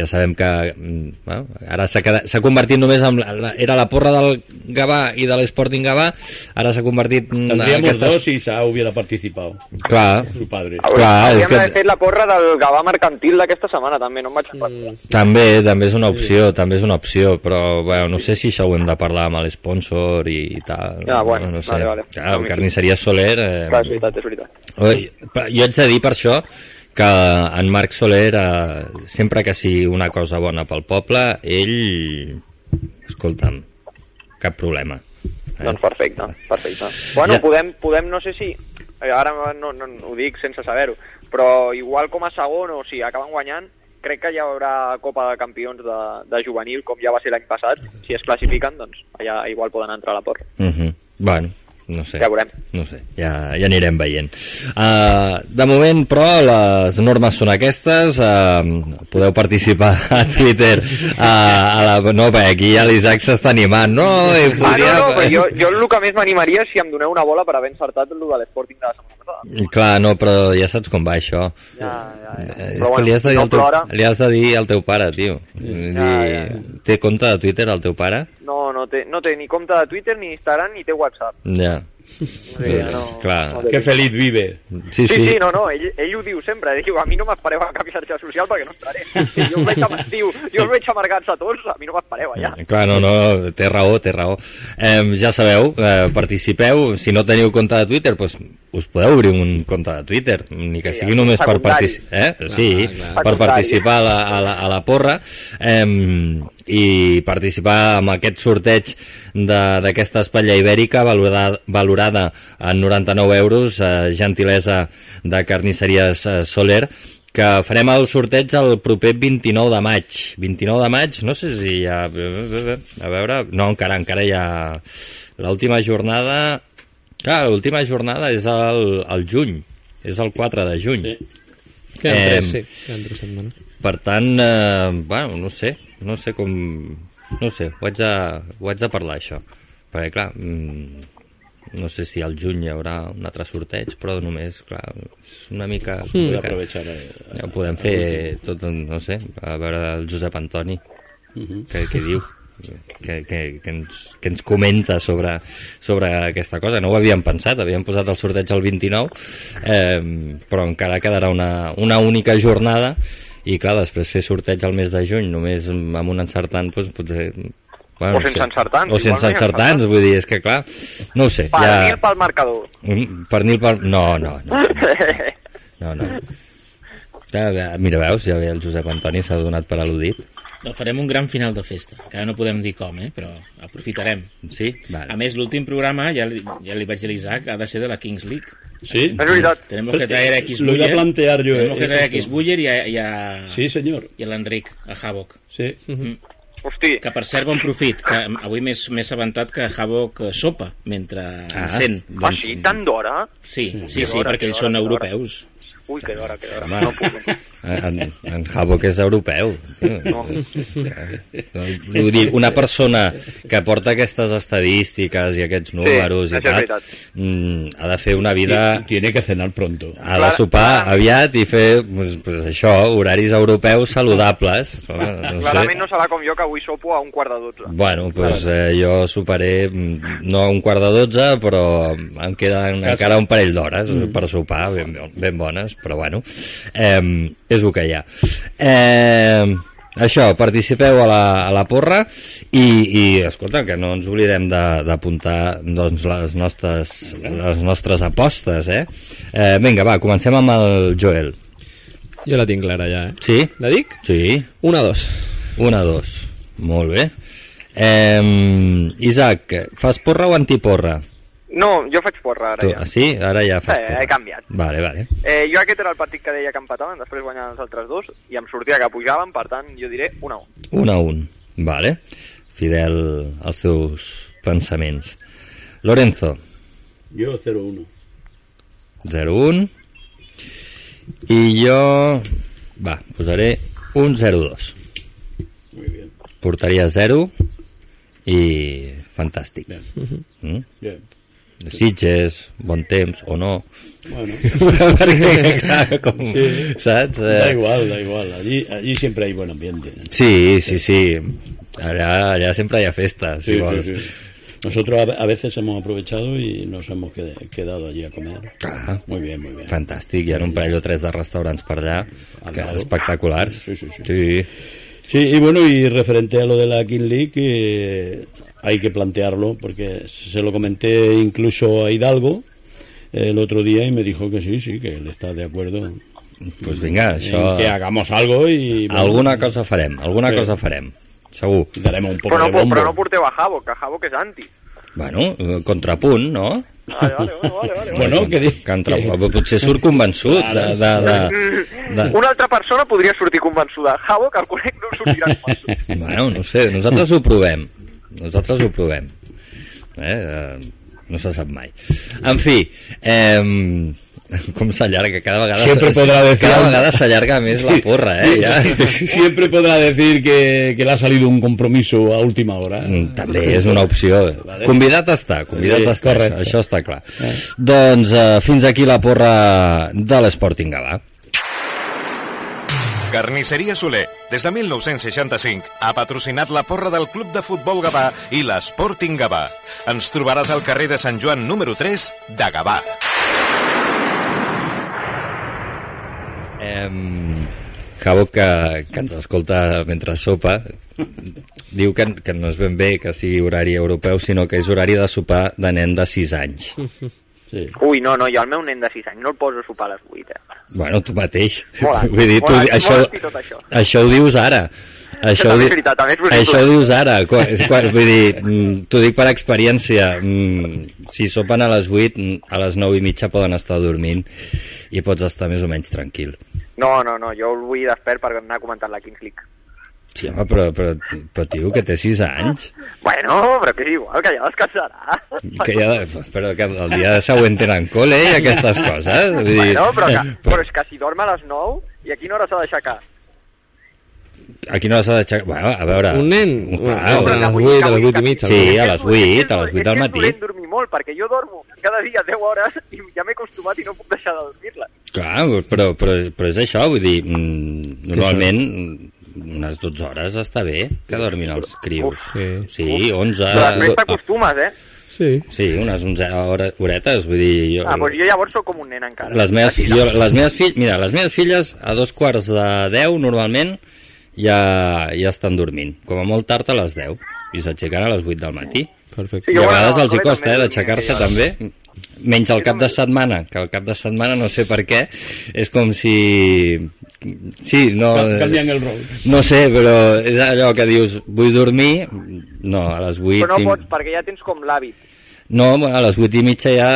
ja sabem que mm, bueno, ara s'ha s'ha convertit només en la, la, era la porra del Gavà i de l'Sporting Gavà ara s'ha convertit en Tendríamos aquestes- dos si Sa hubiera participado. Clar. Su padre. Clar, és Hauríem que- d'haver fet la porra del Gavà mercantil d'aquesta setmana, també, no em vaig mm. També, també és una opció, també és una opció, però bueno, no sé si això ho hem de parlar amb l'esponsor i, i tal. Ah, bueno, no sé. vale, vale. Clar, el carnisseria Soler... Eh, Clar, és veritat, és veritat. Oi, jo haig de dir per això que en Marc Soler, eh, sempre que sigui una cosa bona pel poble, ell, escolta'm, cap problema. Eh? Doncs perfecte, perfecte. Bueno, Ja. podem, podem, no sé si... eh, Ara no, no, ho dic sense saber-ho, però igual com a segon o si acaben guanyant, crec que hi haurà Copa de Campions de, de juvenil, com ja va ser l'any passat. Si es classifiquen, doncs allà igual poden entrar a la porra. Uh -huh. Bueno, no sé. Ja veurem. No sé, ja, ja anirem veient. Uh, de moment, però, les normes són aquestes. Uh, podeu participar a Twitter. Uh, a la, no, bé, aquí ja l'Isaac s'està animant. No, i Ah, no, podria... no, però jo, jo el que més m'animaria si em doneu una bola per haver encertat el de l'Sporting de la setmana passada. Clar, no, però ja saps com va això. Ja, ja, ja. Eh, és Però que li has, de dir no al teu, plora, li has de dir al teu pare, tio. Ja, dir, ja, ja. Té compte de Twitter el teu pare? no, no té, no té ni compte de Twitter, ni Instagram, ni té WhatsApp. Ja. Yeah. Sí, no, Clar. no té. Qué feliz vive. Sí, Sí, sí. sí, no, no, ell, ell ho diu sempre, diu, a mi no m'espereu a cap xarxa social perquè no estaré. Sí, jo, us veig, am- diu, jo us veig amargats a tots, a mi no m'espereu allà. Clar, no, no, té raó, té raó. Eh, ja sabeu, eh, participeu, si no teniu compte de Twitter, doncs us podeu obrir un compte de Twitter, ni que Sí, sigui només per participar, eh? Sí, clar. per participar a la, a la, a la porra eh, i participar amb aquest sorteig de- d'aquesta espatlla ibèrica valorada, valorada en 99 euros, eh, gentilesa de carnisseries eh, Soler, que farem el sorteig el proper 29 de maig. 29 de maig, no sé si ja... A veure... No, encara, encara hi ha... L'última jornada... Clar, l'última jornada és el, el juny. És el 4 de juny. Sí. Queden tres, sí. Queden tres setmanes. Per tant, eh, bueno, no sé, no sé com... No sé, ho haig de, ho haig de parlar, això. Perquè, clar, mm, no sé si al juny hi haurà un altre sorteig, però només, clar, és una mica... Puede complicat. eh, Ja ho podem fer tot, no sé, a veure el Josep Antoni, Ujú. què, què diu, que, que, que, ens, que ens comenta sobre, sobre aquesta cosa. No ho havíem pensat, havíem posat el sorteig el 29, eh, però encara quedarà una, una única jornada i clar, després fer sorteig al mes de juny només amb un encertant doncs, potser Bueno, O sense encertants, O sense no encertants, vull dir, és que clar, no ho sé. Pernil ja... pel marcador. Mm, Pernil pel... No, no, no. No, no. Ja, mira, veus, ja ve el Josep Antoni s'ha donat per al·ludit. No, farem un gran final de festa, que ara no podem dir com, eh? però aprofitarem. Sí? Vale. A més, l'últim programa, ja li, ja li vaig dir a l'Isaac, ha de ser de la Kings League. Sí. És veritat. Tenemos que traer a X Lo iba a Buller. plantear yo, Tenemos eh, que traer a. X Buller y a, y a, Sí, señor. i a l'Enric, a Havok. Sí. Mm. Hosti, Que per cert, bon profit, que avui m'he m'he assabentat que Havok eh, sopa mentre Ah, encén. ah, sí, tant d'hora? Sí, sí, sí, d'hora, perquè ells són europeus. Ui, que d'hora, que d'hora. Home. No puc, no puc. En, en Havok és europeu. No. No, vull dir, una persona que porta aquestes estadístiques i aquests números això i tal, mm, ha de fer una vida... Tiene que cenar pronto. Ha de sopar clar. aviat i fer pues, pues això, horaris europeus saludables. No Clarament sé. no serà com jo, que avui sopo a un quart de dotze. Bueno, pues, eh, jo soparé mm, no a un quart de dotze, però em queden encara un parell d'hores per sopar, ben, ben bones, però bueno, eh, és el que hi ha. Eh, això, participeu a la, a la porra i, i escolta, que no ens oblidem de- d'apuntar doncs, les, nostres, les nostres apostes, eh? eh? Vinga, va, comencem amb el Joel. Jo la tinc clara ja, eh? Sí? La dic? Sí. Una, dos. Una, dos. Molt bé. Eh, Isaac, fas porra o antiporra? No, jo faig porra ara Tu, ja. sí? Ara ja fas Eh, porra. he canviat. Vale, vale. Eh, jo aquest era el partit que deia que empataven, després guanyaven els altres dos, i em sortia que pujaven, per tant, jo diré una a un. Un a un. Vale. Fidel als teus pensaments. Lorenzo, Yo 0-1. 0-1. I jo... Va, posaré un 0-2. Portaria 0 i fantàstic. Mm? Bien. Sitges, bon temps o no. Bueno. Perquè, clar, com, Sí. saps? Eh, Da igual, da igual. Allí, allí siempre hay buen ambiente. Sí, sí, sí. Allá, allá siempre hay festa, si Sí, sí, vols. sí. Nosotros a, veces hemos aprovechado y nos hemos qued- quedado allí a comer. Clar. Muy bien, muy bien. Fantàstic, hi ha un parell o tres de restaurants per allà que lado. espectaculars. Sí, sí, sí. sí. Sí, y bueno, y referente a lo de la King League, eh, hay que plantearlo, porque se lo comenté incluso a Hidalgo el otro día y me dijo que sí, sí, que él está de acuerdo. Pues vinga, això... Que hagamos algo y... bueno, Alguna cosa farem, alguna Sí. cosa farem, segur. Daremos un poco Però no, de bombo. però no porteu a Havok, que Havok és anti. Bueno, eh, contrapunt, no? Vale, vale, vale, vale, vale. Bueno, que di- Contra... Potser surt convençut de... de, de, de... Una altra persona podria sortir convençuda. Havok, el conec, no sortirà convençut. Bueno, no sé, nosaltres ho provem. Nosaltres ho provem. Eh? eh, No se sap mai. En fi, eh, com s'allarga, cada vegada... Siempre podrá decir Cada vegada s'allarga més la porra, eh? Ja. Sí, Siempre podrá decir que, que le ha salido un compromiso a última hora. Mm, També és una opció. Convidat està, convidat Sí, està, correcte. això, això està clar. Doncs eh, fins aquí la porra de l'Sporting Gavà. Carnisseria Soler, des de 1965, ha patrocinat la porra del Club de Futbol Gavà i l'Sporting Gavà. Ens trobaràs al carrer de Sant Joan número 3 de Gavà. Eh, Cabo, que, que ens escolta mentre sopa, diu que, que no és ben bé que sigui horari europeu, sinó que és horari de sopar de nen de 6 anys. Sí. Ui, no, no, jo el meu nen de 6 anys no el poso a sopar a les 8, eh? Bueno, tu mateix. Molt Vull dir, tu, molt alt, això, això. això ho dius ara. Això, ho també és veritat, també és possible. això ho dius ara. Quan, quan, vull dir, mm, t'ho dic per experiència. Mm, si sopen a les 8, mm, a les 9 i mitja poden estar dormint i pots estar més o menys tranquil. No, no, no, jo el vull despert per anar comentant la Kings League. Sí, home, però, però, però tio, que té 6 anys, Bueno, però que és igual, que ja descansarà. que ja, però que el dia següent tenen col·le i aquestes coses. Vull dir, Bueno, però, que, però és que si dorm a les 9, i a quina hora s'ha d'aixecar? Aquí no s'ha d'aixecar... Bueno, a veure... Un nen? Clar, a però les que vull- 8, que a les vull 8 i que- mitja. Sí, no? a les 8, a les 8 del És que és matí. dolent dormir molt, perquè jo dormo cada dia 10 hores i ja m'he acostumat i no puc deixar de dormir-la. Clar, però, però, però és això, vull dir, mm, normalment unes 12 hores està bé que dormin els crios. Sí. Sí, 11... Però després t'acostumes, eh? Sí. Sí, unes 11 hores, horetes, vull dir... Jo, Ah, doncs jo llavors sóc com un nen encara. les meves, Aquí, jo, les meves filles, mira, les meves filles a dos quarts de 10 normalment ja, ja estan dormint, com a molt tard a les 10 i s'aixequen a les 8 del matí. Perfecte. I a vegades els hi costa eh, d'aixecar-se dormia també, menys el cap de setmana, que el cap de setmana no sé per què, és com si... Sí, no... Canviant el rol. No sé, però és allò que dius, vull dormir, no, a les 8... Però no pots, perquè ja tens com l'hàbit. no, a les 8 i mitja ja...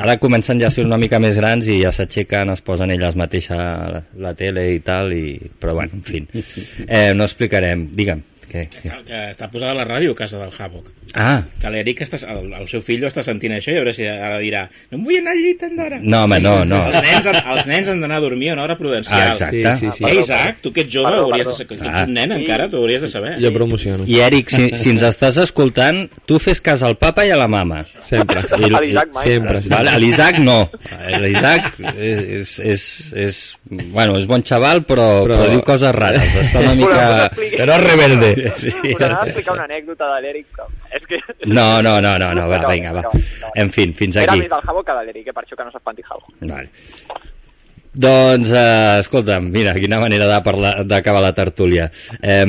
Ara comencen ja a ser una mica més grans i ja s'aixequen, es posen elles mateixes la, la tele i tal, i... però bueno, en fi. Eh, no explicarem, digue'm. Què? Que, està, que està posada a la ràdio a casa del Havoc. Ah, Que l'Eric, el, el seu fill, està sentint això i a veure si ara dirà no em vull anar al llit tan d'hora. no, home, no, no. Els nens, els nens han d'anar a dormir a una hora prudencial. Ah, exacte. Sí, sí, sí. Eh, Isaac, tu que ets jove, Perdó, hauries de saber, que Ah. ets un nen encara, tu hauries de saber. Jo promociono. I Eric, si, si ens estàs escoltant, tu fes cas al papa i a la mama. Sempre. I- A l'Isaac mai. Sempre, sempre. Vale, a l'Isaac no. L'Isaac és, és, és, bueno, és bon xaval, però, però... Però- diu coses rares. Està una que mica... Però és rebelde. Sí. Us explicar una anècdota de l'Eric, és que... No, no, no, no, no, va, vinga, va. En fi, fins Era aquí. més del Jabo que de l'Eric, eh, per això que no s'espanti Jabo. Vale. Doncs, eh, escolta'm, mira, quina manera d'acabar la tertúlia. Eh,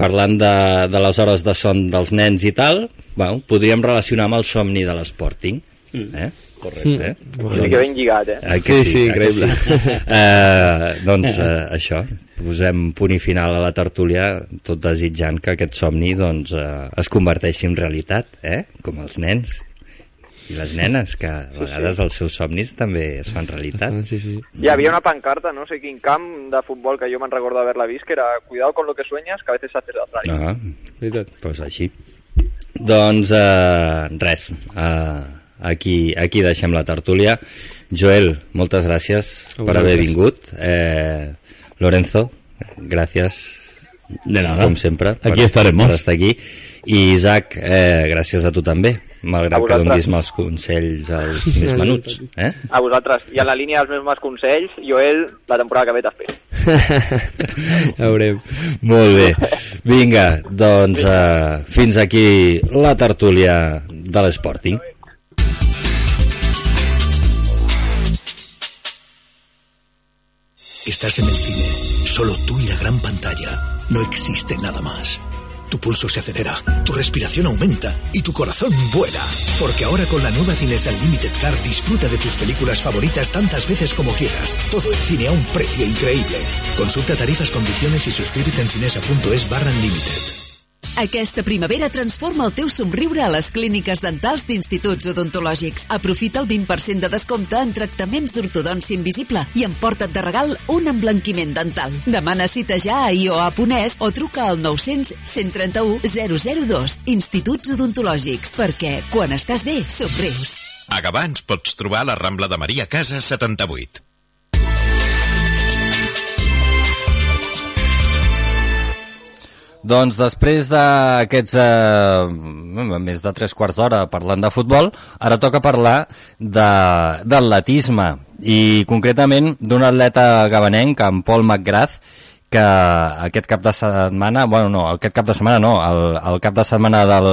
parlant de, de les hores de son dels nens i tal, bueno, podríem relacionar amb el somni de l'esporting. Eh? Correcte. Eh? Sí que ben lligat, eh? Ai, que Sí, sí, sí, ai, que increïble. Sí. Eh, doncs eh, això, posem punt i final a la tertúlia, tot desitjant que aquest somni doncs, eh, es converteixi en realitat, eh? com els nens i les nenes, que a vegades els seus somnis també es fan realitat. Ah, Sí, sí. Hi havia una pancarta, no sé quin camp de futbol que jo me'n recordo haver-la vist, que era Cuidado con lo que sueñas, que a veces haces la realidad. Ah, doncs així. Doncs eh, res, eh, aquí, aquí deixem la tertúlia. Joel, moltes gràcies A per haver vingut. Eh, Lorenzo, gràcies. De nada. Com sempre. Aquí estaremos. Per estar aquí. I Isaac, eh, gràcies a tu també, A malgrat que donis mals consells als més menuts. Eh? A vosaltres. I en la línia dels meus mals consells, Joel, la temporada que ve t'espero. Veurem. Molt bé. Vinga, doncs eh, fins aquí la tertúlia de l'Sporting. Estás en el cine, solo tú y la gran pantalla. No existe nada más. Tu pulso se acelera, tu respiración aumenta y tu corazón vuela. Porque ahora con la nueva Cines Unlimited Card disfruta de tus películas favoritas tantas veces como quieras. Todo el cine a un precio increíble. Consulta tarifas, condiciones y suscríbete en cinesa.es barra unlimited. Aquesta primavera transforma el teu somriure a les clíniques dentals d'instituts odontològics. Aprofita el 20% de descompte en tractaments d'ortodòncia invisible i emporta't de regal un emblanquiment dental. Demana cita ja a ioa.es o truca al 900 131 002. Instituts odontològics, perquè quan estàs bé, somrius. A Gavà ens pots trobar a la Rambla de Maria Casas 78. Doncs després d'aquests eh, més de tres quarts d'hora parlant de futbol, ara toca parlar d'atletisme. I concretament d'un atleta gabanenc, en Paul McGrath, que aquest cap de setmana, bueno, no, aquest cap de setmana no, el, el cap de setmana del,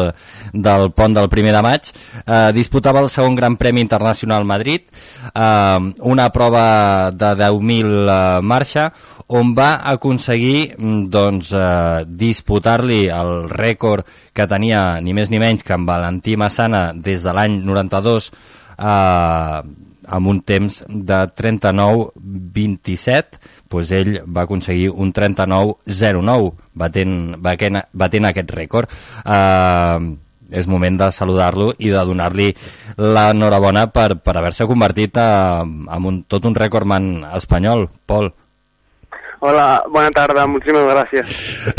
del pont del primer de maig, eh, disputava el segon Gran Premi Internacional Madrid, eh, una prova de 10.000 eh, marxa, on va aconseguir mm, doncs, eh, disputar-li el rècord que tenia ni més ni menys que en Valentí Massana des de l'any 92 eh, amb un temps de 39-27, doncs ell va aconseguir un 39-09, batent, batent, batent aquest rècord. Eh, és moment de saludar-lo i de donar-li l'enhorabona per, per haver-se convertit a, en un, tot un rècordman espanyol. Pol. Hola, bona tarda, moltíssimes gràcies.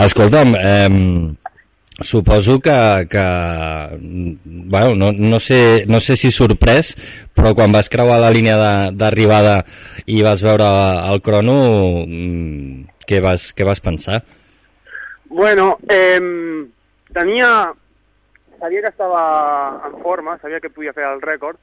Escolta'm, eh, suposo que, que bueno, no, no, sé, no sé si sorprès, però quan vas creuar la línia d'arribada i vas veure el crono, mm, què vas, què vas pensar? Bueno, eh, tenia... Sabia que estava en forma, sabia que podia fer el rècord,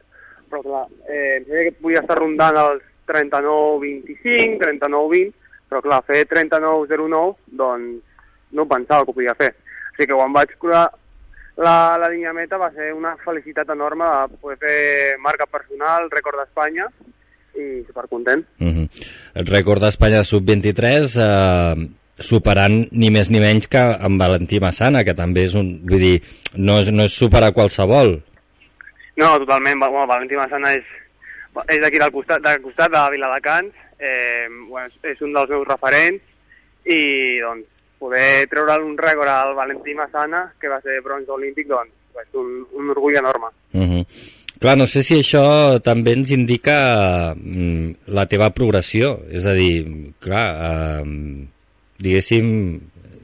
però clar, eh, sabia que podia estar rondant els 39-25, 39-20, però clar, fer 39-09, doncs no pensava que ho podia fer. Sigui que quan vaig curar la, la línia meta va ser una felicitat enorme de poder fer marca personal, rècord d'Espanya, i supercontent. Uh -huh. El rècord d'Espanya sub-23 eh, superant ni més ni menys que en Valentí Massana, que també és un... Vull dir, no és, no és superar qualsevol. No, totalment. Bueno, Valentí Massana és, és d'aquí del costat, del costat de Viladecans. Eh, bueno, és, és un dels meus referents i doncs poder treure un rècord al Valentí Massana, que va ser bronze olímpic, doncs és un, un orgull enorme. Uh -huh. Clar, no sé si això també ens indica mm, la teva progressió. És a dir, clar, eh, diguéssim,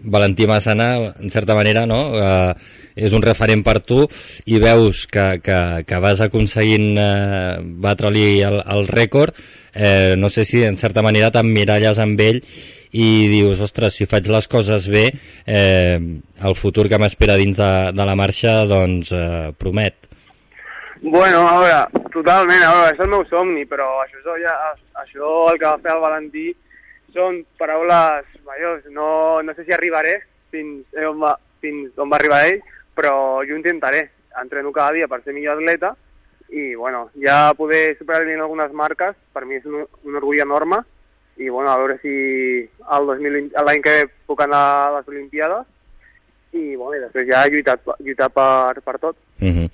Valentí Massana, en certa manera, no?, eh, és un referent per tu i veus que, que, que vas aconseguint eh, batre-li el, el rècord, eh, no sé si en certa manera t'emmiralles amb ell i dius, ostres, si faig les coses bé, eh, el futur que m'espera dins de, de la marxa, doncs, eh, promet. Bueno, a veure, totalment, a veure, és el meu somni, però això, és, ja, això el que va fer el Valentí són paraules majors. No, no sé si arribaré fins, eh, on va, fins on va arribar ell, però jo intentaré. Entreno cada dia per ser millor atleta i, bueno, ja poder superar en algunes marques, per mi és un, un orgull enorme i, bueno, a veure si el 2020 l'any que ve puc anar a les Olimpiades i, bueno, i després ja lluitar, lluitar per, per tot. Uh -huh.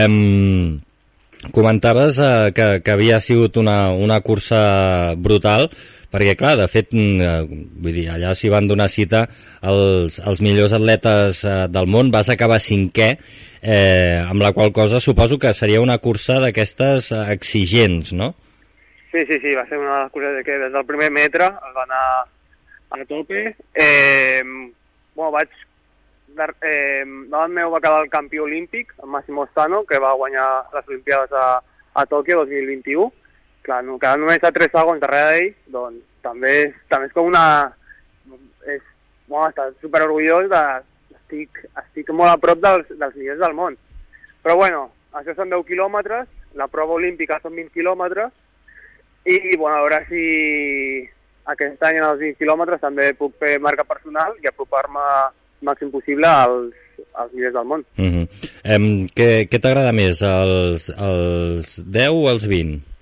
um, comentaves uh, que, que havia sigut una, una cursa brutal perquè clar, de fet mm, eh, vull dir, allà s'hi van donar cita els, els millors atletes eh, del món vas acabar cinquè eh, amb la qual cosa suposo que seria una cursa d'aquestes eh, exigents, no? Sí, sí, sí, va ser una de les coses que des del primer metre es va anar a tope. Eh, bueno, vaig, eh, davant meu va quedar el campió olímpic, el Massimo Stano, que va guanyar les Olimpiades a, a Tòquio 2021. Clar, no, quedant només a 3 segons darrere d'ell, doncs també és, també és com una... És, bueno, està super orgullós de... Estic, estic molt a prop dels, dels millors del món. Però bueno, això són 10 quilòmetres, la prova olímpica són 20 quilòmetres, i bueno, a veure si aquest any en els 20 quilòmetres també puc fer marca personal i apropar-me màxim possible als, als millors del món. Uh -huh. em, què què t'agrada més, els, els 10 o els 20?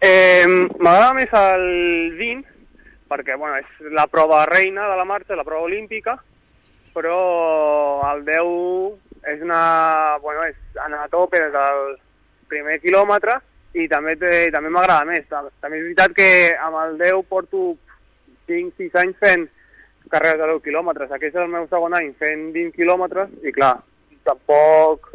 Eh, M'agrada més el 20 perquè bueno, és la prova reina de la marxa, la prova olímpica, però el 10 és una, bueno, és anar a tope des del primer quilòmetre i també té- també m'agrada més. Tam- També és veritat que amb el 10 porto 5-6 anys fent carreres de 10 quilòmetres. Aquest és el meu segon any fent 20 quilòmetres i clar, tampoc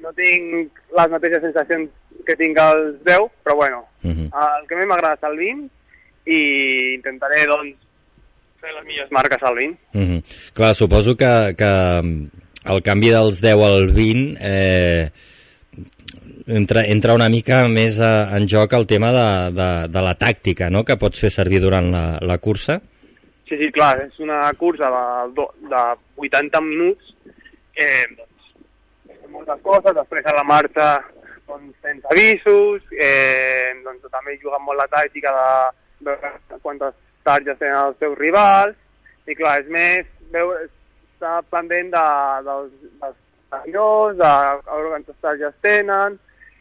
no tinc les mateixes sensacions que tinc als 10, però bueno, Uh -huh. el que més m'agrada és el 20 i intentaré, doncs, fer les millors marques al 20. Uh -huh. Clar, suposo que, que el canvi dels 10 al 20 eh, entra, entra una mica més a, en joc el tema de, de, de la tàctica no? que pots fer servir durant la, la cursa. Sí, sí, clar, és una cursa de, de 80 minuts, eh, moltes coses, després a la marxa doncs, tens avisos, eh, doncs també juguen molt la tàctica de, de quantes targes tenen els seus rivals, i clar, és més, veure, estar pendent de, dels, dels avions, de quantes targes tenen,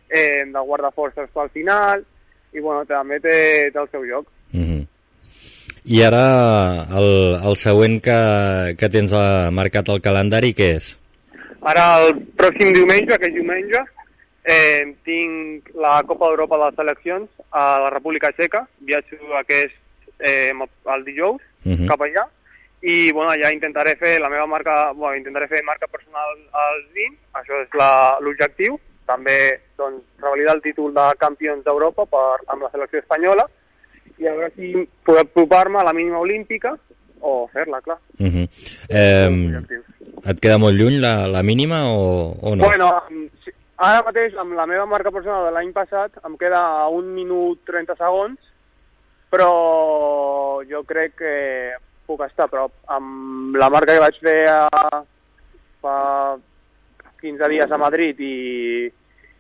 eh, de guardaforces pel final, i bueno, també té, té el seu lloc. Uh -huh. I ara el, el següent que, que tens eh, marcat al calendari, què és? Ara, el pròxim diumenge, aquest diumenge, eh, tinc la Copa d'Europa de les seleccions a la República Txeca. Viatjo aquest eh, el dijous Mhm. cap allà. I, bueno, allà intentaré fer la meva marca, bueno, intentaré fer marca personal als 20, això és l'objectiu. També, doncs, revalidar el títol de campions d'Europa amb la selecció espanyola i a veure si puc apropar-me a la mínima olímpica o fer-la, clar. Uh -huh. eh, et queda molt lluny la, la mínima o, o no? Bueno, ara mateix amb la meva marca personal de l'any passat em queda un minut 30 segons, però jo crec que puc estar a prop. Amb la marca que vaig fer a, fa 15 dies a Madrid i,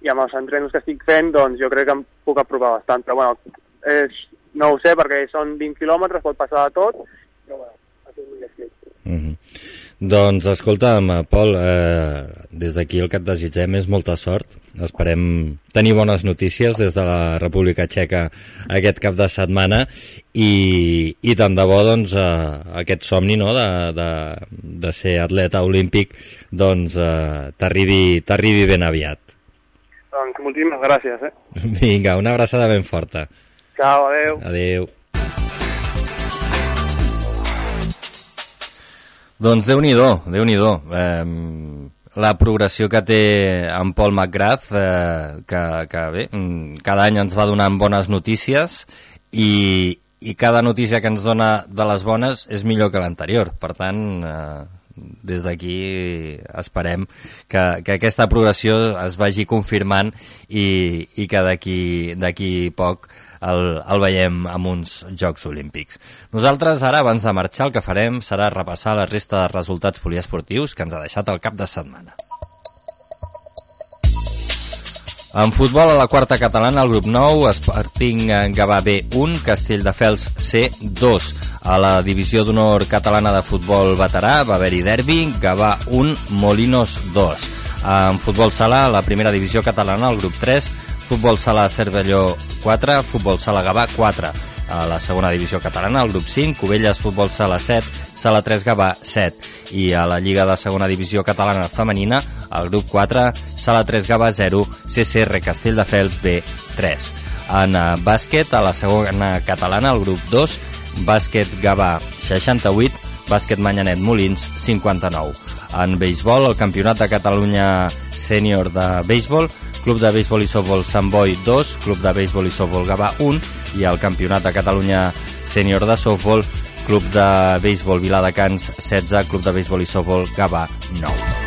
i amb els entrenos que estic fent, doncs jo crec que em puc apropar bastant. Però bueno, és, no ho sé perquè són 20 quilòmetres, pot passar de tot, però bueno, això és Uh -huh. Doncs escolta'm, Pol, eh, des d'aquí el que et desitgem és molta sort. Esperem tenir bones notícies des de la República Txeca aquest cap de setmana i, i tant de bo doncs, eh, aquest somni no, de, de, de ser atleta olímpic doncs, eh, t'arribi ben aviat. Doncs moltíssimes gràcies, eh? Vinga, una abraçada ben forta. Ciao, adeu. Adeu. Doncs Déu-n'hi-do, déu nhi déu eh, la progressió que té en Paul McGrath, eh, que, que bé, mm, cada any ens va donant bones notícies i, i cada notícia que ens dona de les bones és millor que l'anterior. Per tant, eh, des d'aquí esperem que, que aquesta progressió es vagi confirmant i, i que d'aquí poc el, el veiem amb uns Jocs Olímpics. Nosaltres ara, abans de marxar, el que farem serà repassar la resta de resultats poliesportius que ens ha deixat el cap de setmana. En futbol, a la quarta catalana, el grup 9, Sporting Gavà B1, Castelldefels C2. A la divisió d'honor catalana de futbol veterà va haver-hi derbi, Gavà 1, Molinos 2. En futbol sala, a la primera divisió catalana, el grup 3, Futbol Sala Cervelló 4, Futbol Sala Gavà 4. A la segona divisió catalana, el grup 5, Cubelles Futbol Sala 7, Sala 3 Gavà 7. I a la Lliga de segona divisió catalana femenina, el grup 4, Sala 3 Gavà 0, CCR Castelldefels B 3. En eh, bàsquet, a la segona catalana, el grup 2, Bàsquet Gavà 68, Bàsquet Manyanet Molins 59. En béisbol, el Campionat de Catalunya Sènior de Béisbol, Club de Béisbol i Softbol Sant Boi 2, Club de Béisbol i Softbol Gavà 1 i el Campionat de Catalunya Sènior de Softbol, Club de Béisbol Viladecans 16, Club de Béisbol i Softball Gavà 9.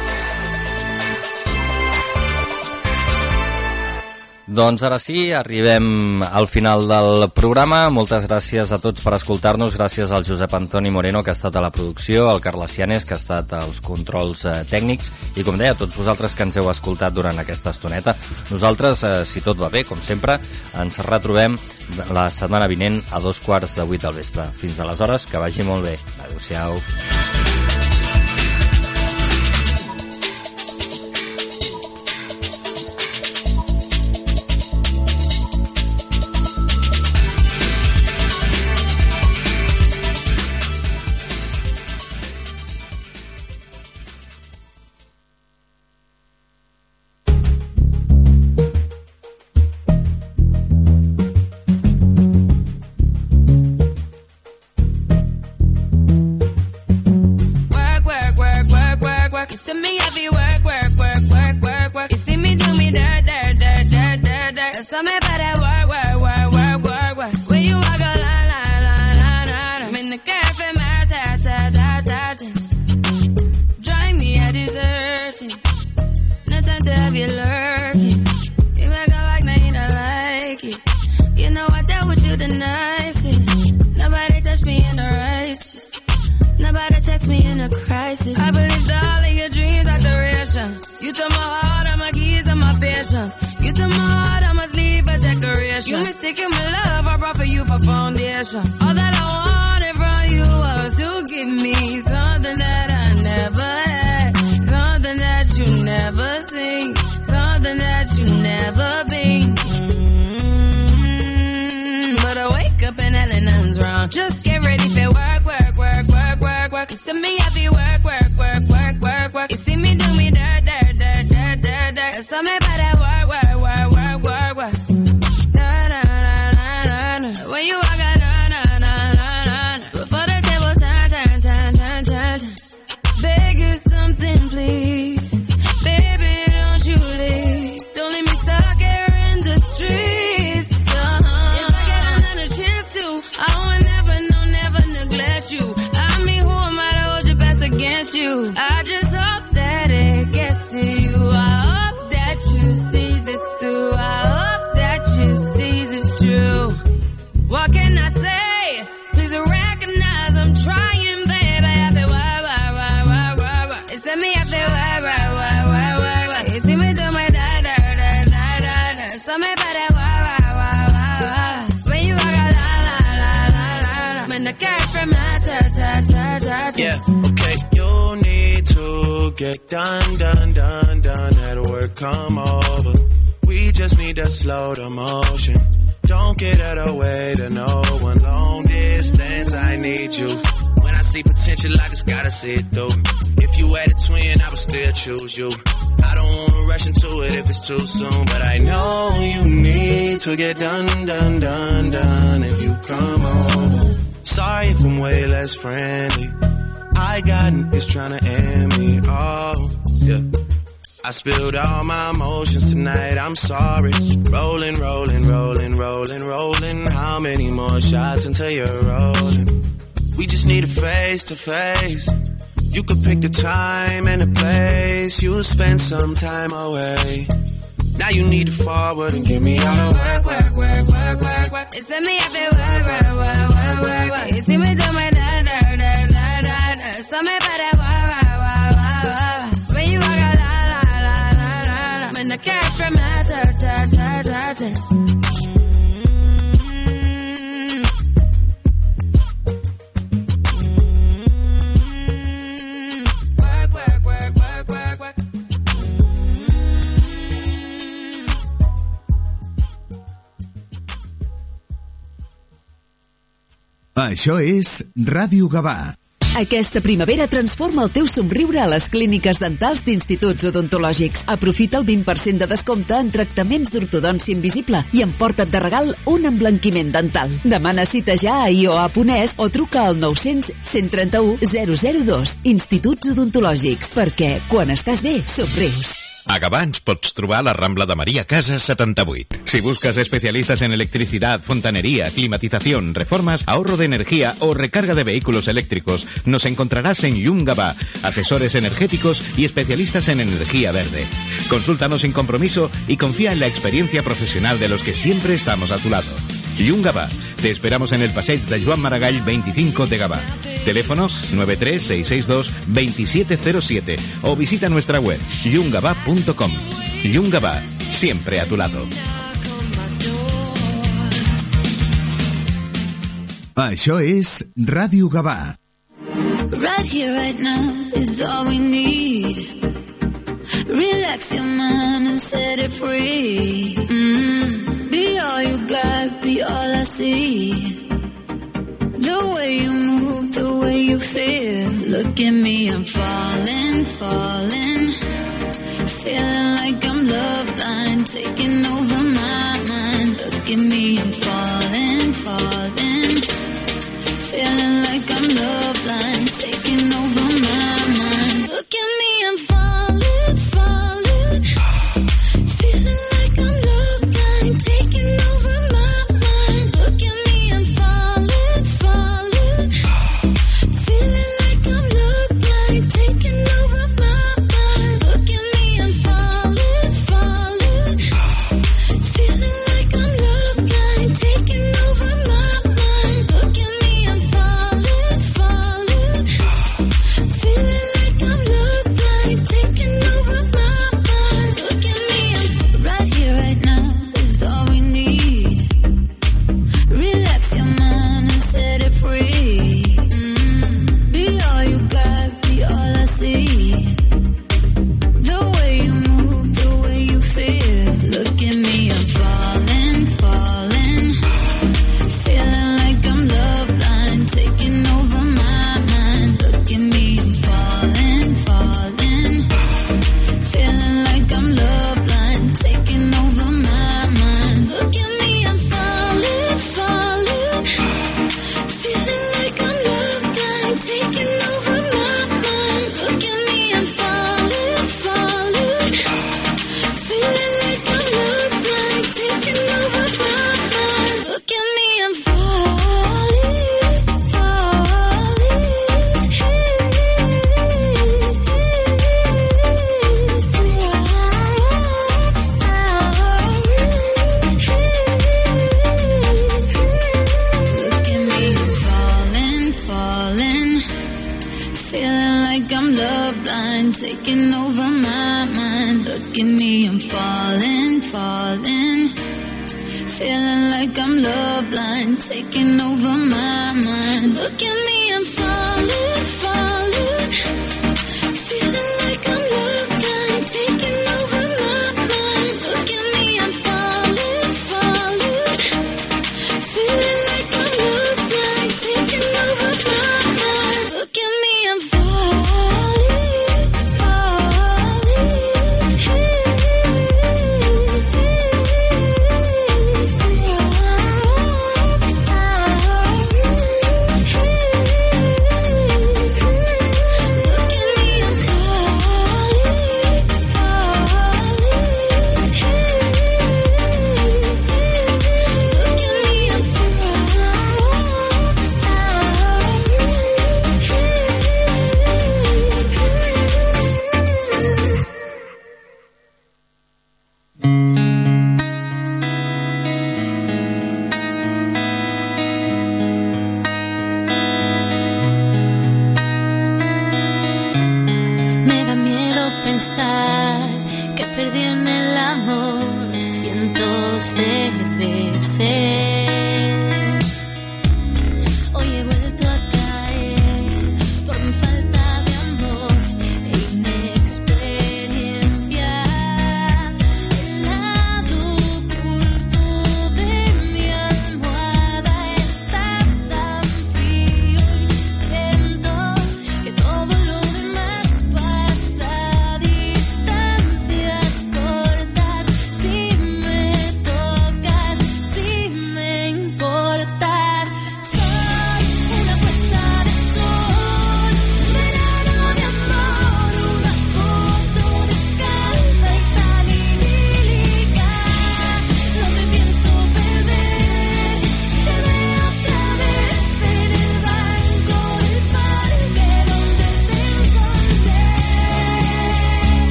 Doncs ara sí, arribem al final del programa. Moltes gràcies a tots per escoltar-nos. Gràcies al Josep Antoni Moreno, que ha estat a la producció, al Carles Cianes, que ha estat als controls eh, tècnics, i com deia, a tots vosaltres que ens heu escoltat durant aquesta estoneta. Nosaltres, eh, si tot va bé, com sempre, ens retrobem la setmana vinent a dos quarts de vuit del vespre. Fins aleshores, que vagi molt bé. Adéu-siau. Work, you. I don't wanna rush into it if it's too soon, but I know you need to get done, done, done, done. If you come over, sorry if I'm way less friendly. I got is trying to end me. off. yeah. I spilled all my emotions tonight. I'm sorry. Rolling, rolling, rolling, rolling, rolling. How many more shots until you're rolling? We just need a face to face. You could pick the time and the place. You'll spend some time away. Now you need to forward and give me all the work, work, work, work, work, work. It's me, I feel work, work, work, work, work, work. You see me do my da, da, da, da, da, da. Something about that work, work, work, work, work. When you walk out, la, la, la, la, la, la. When the cat from my ta, ta, ta, ta, Això és Ràdio Gavà. Aquesta primavera transforma el teu somriure a les clíniques dentals d'instituts odontològics. Aprofita el 20% de descompte en tractaments d'ortodòncia invisible i emporta't de regal un emblanquiment dental. Demana cita ja a ioa.es o truca al 900 131 002. Instituts odontològics, perquè quan estàs bé, somrius. A Gavà pots trobar la Rambla de María Casas 78. Si buscas especialistas en electricidad, fontanería, climatización, reformas, ahorro de energía o recarga de vehículos eléctricos, nos encontrarás en Yum Gavà, asesores energéticos y especialistas en energía verde. Consúltanos sin compromiso y confía en la experiencia profesional de los que siempre estamos a tu lado. Yum Gavà. Te esperamos en el Passeig de Joan Maragall 25 de Gavà. Teléfono 93662-2707 o visita nuestra web yungavà.com. Yungavà, siempre a tu lado. Això és Ràdio Gavà. Right here, right now is all we need. Relax your mind and set it free. Mm. Be all you got, be all I see. The way you move, the way you feel. Look at me, I'm falling, falling. Feeling like I'm love blind, taking over my mind. Look at me, I'm falling, falling. Feeling like I'm love blind, taking over my mind. Look at me,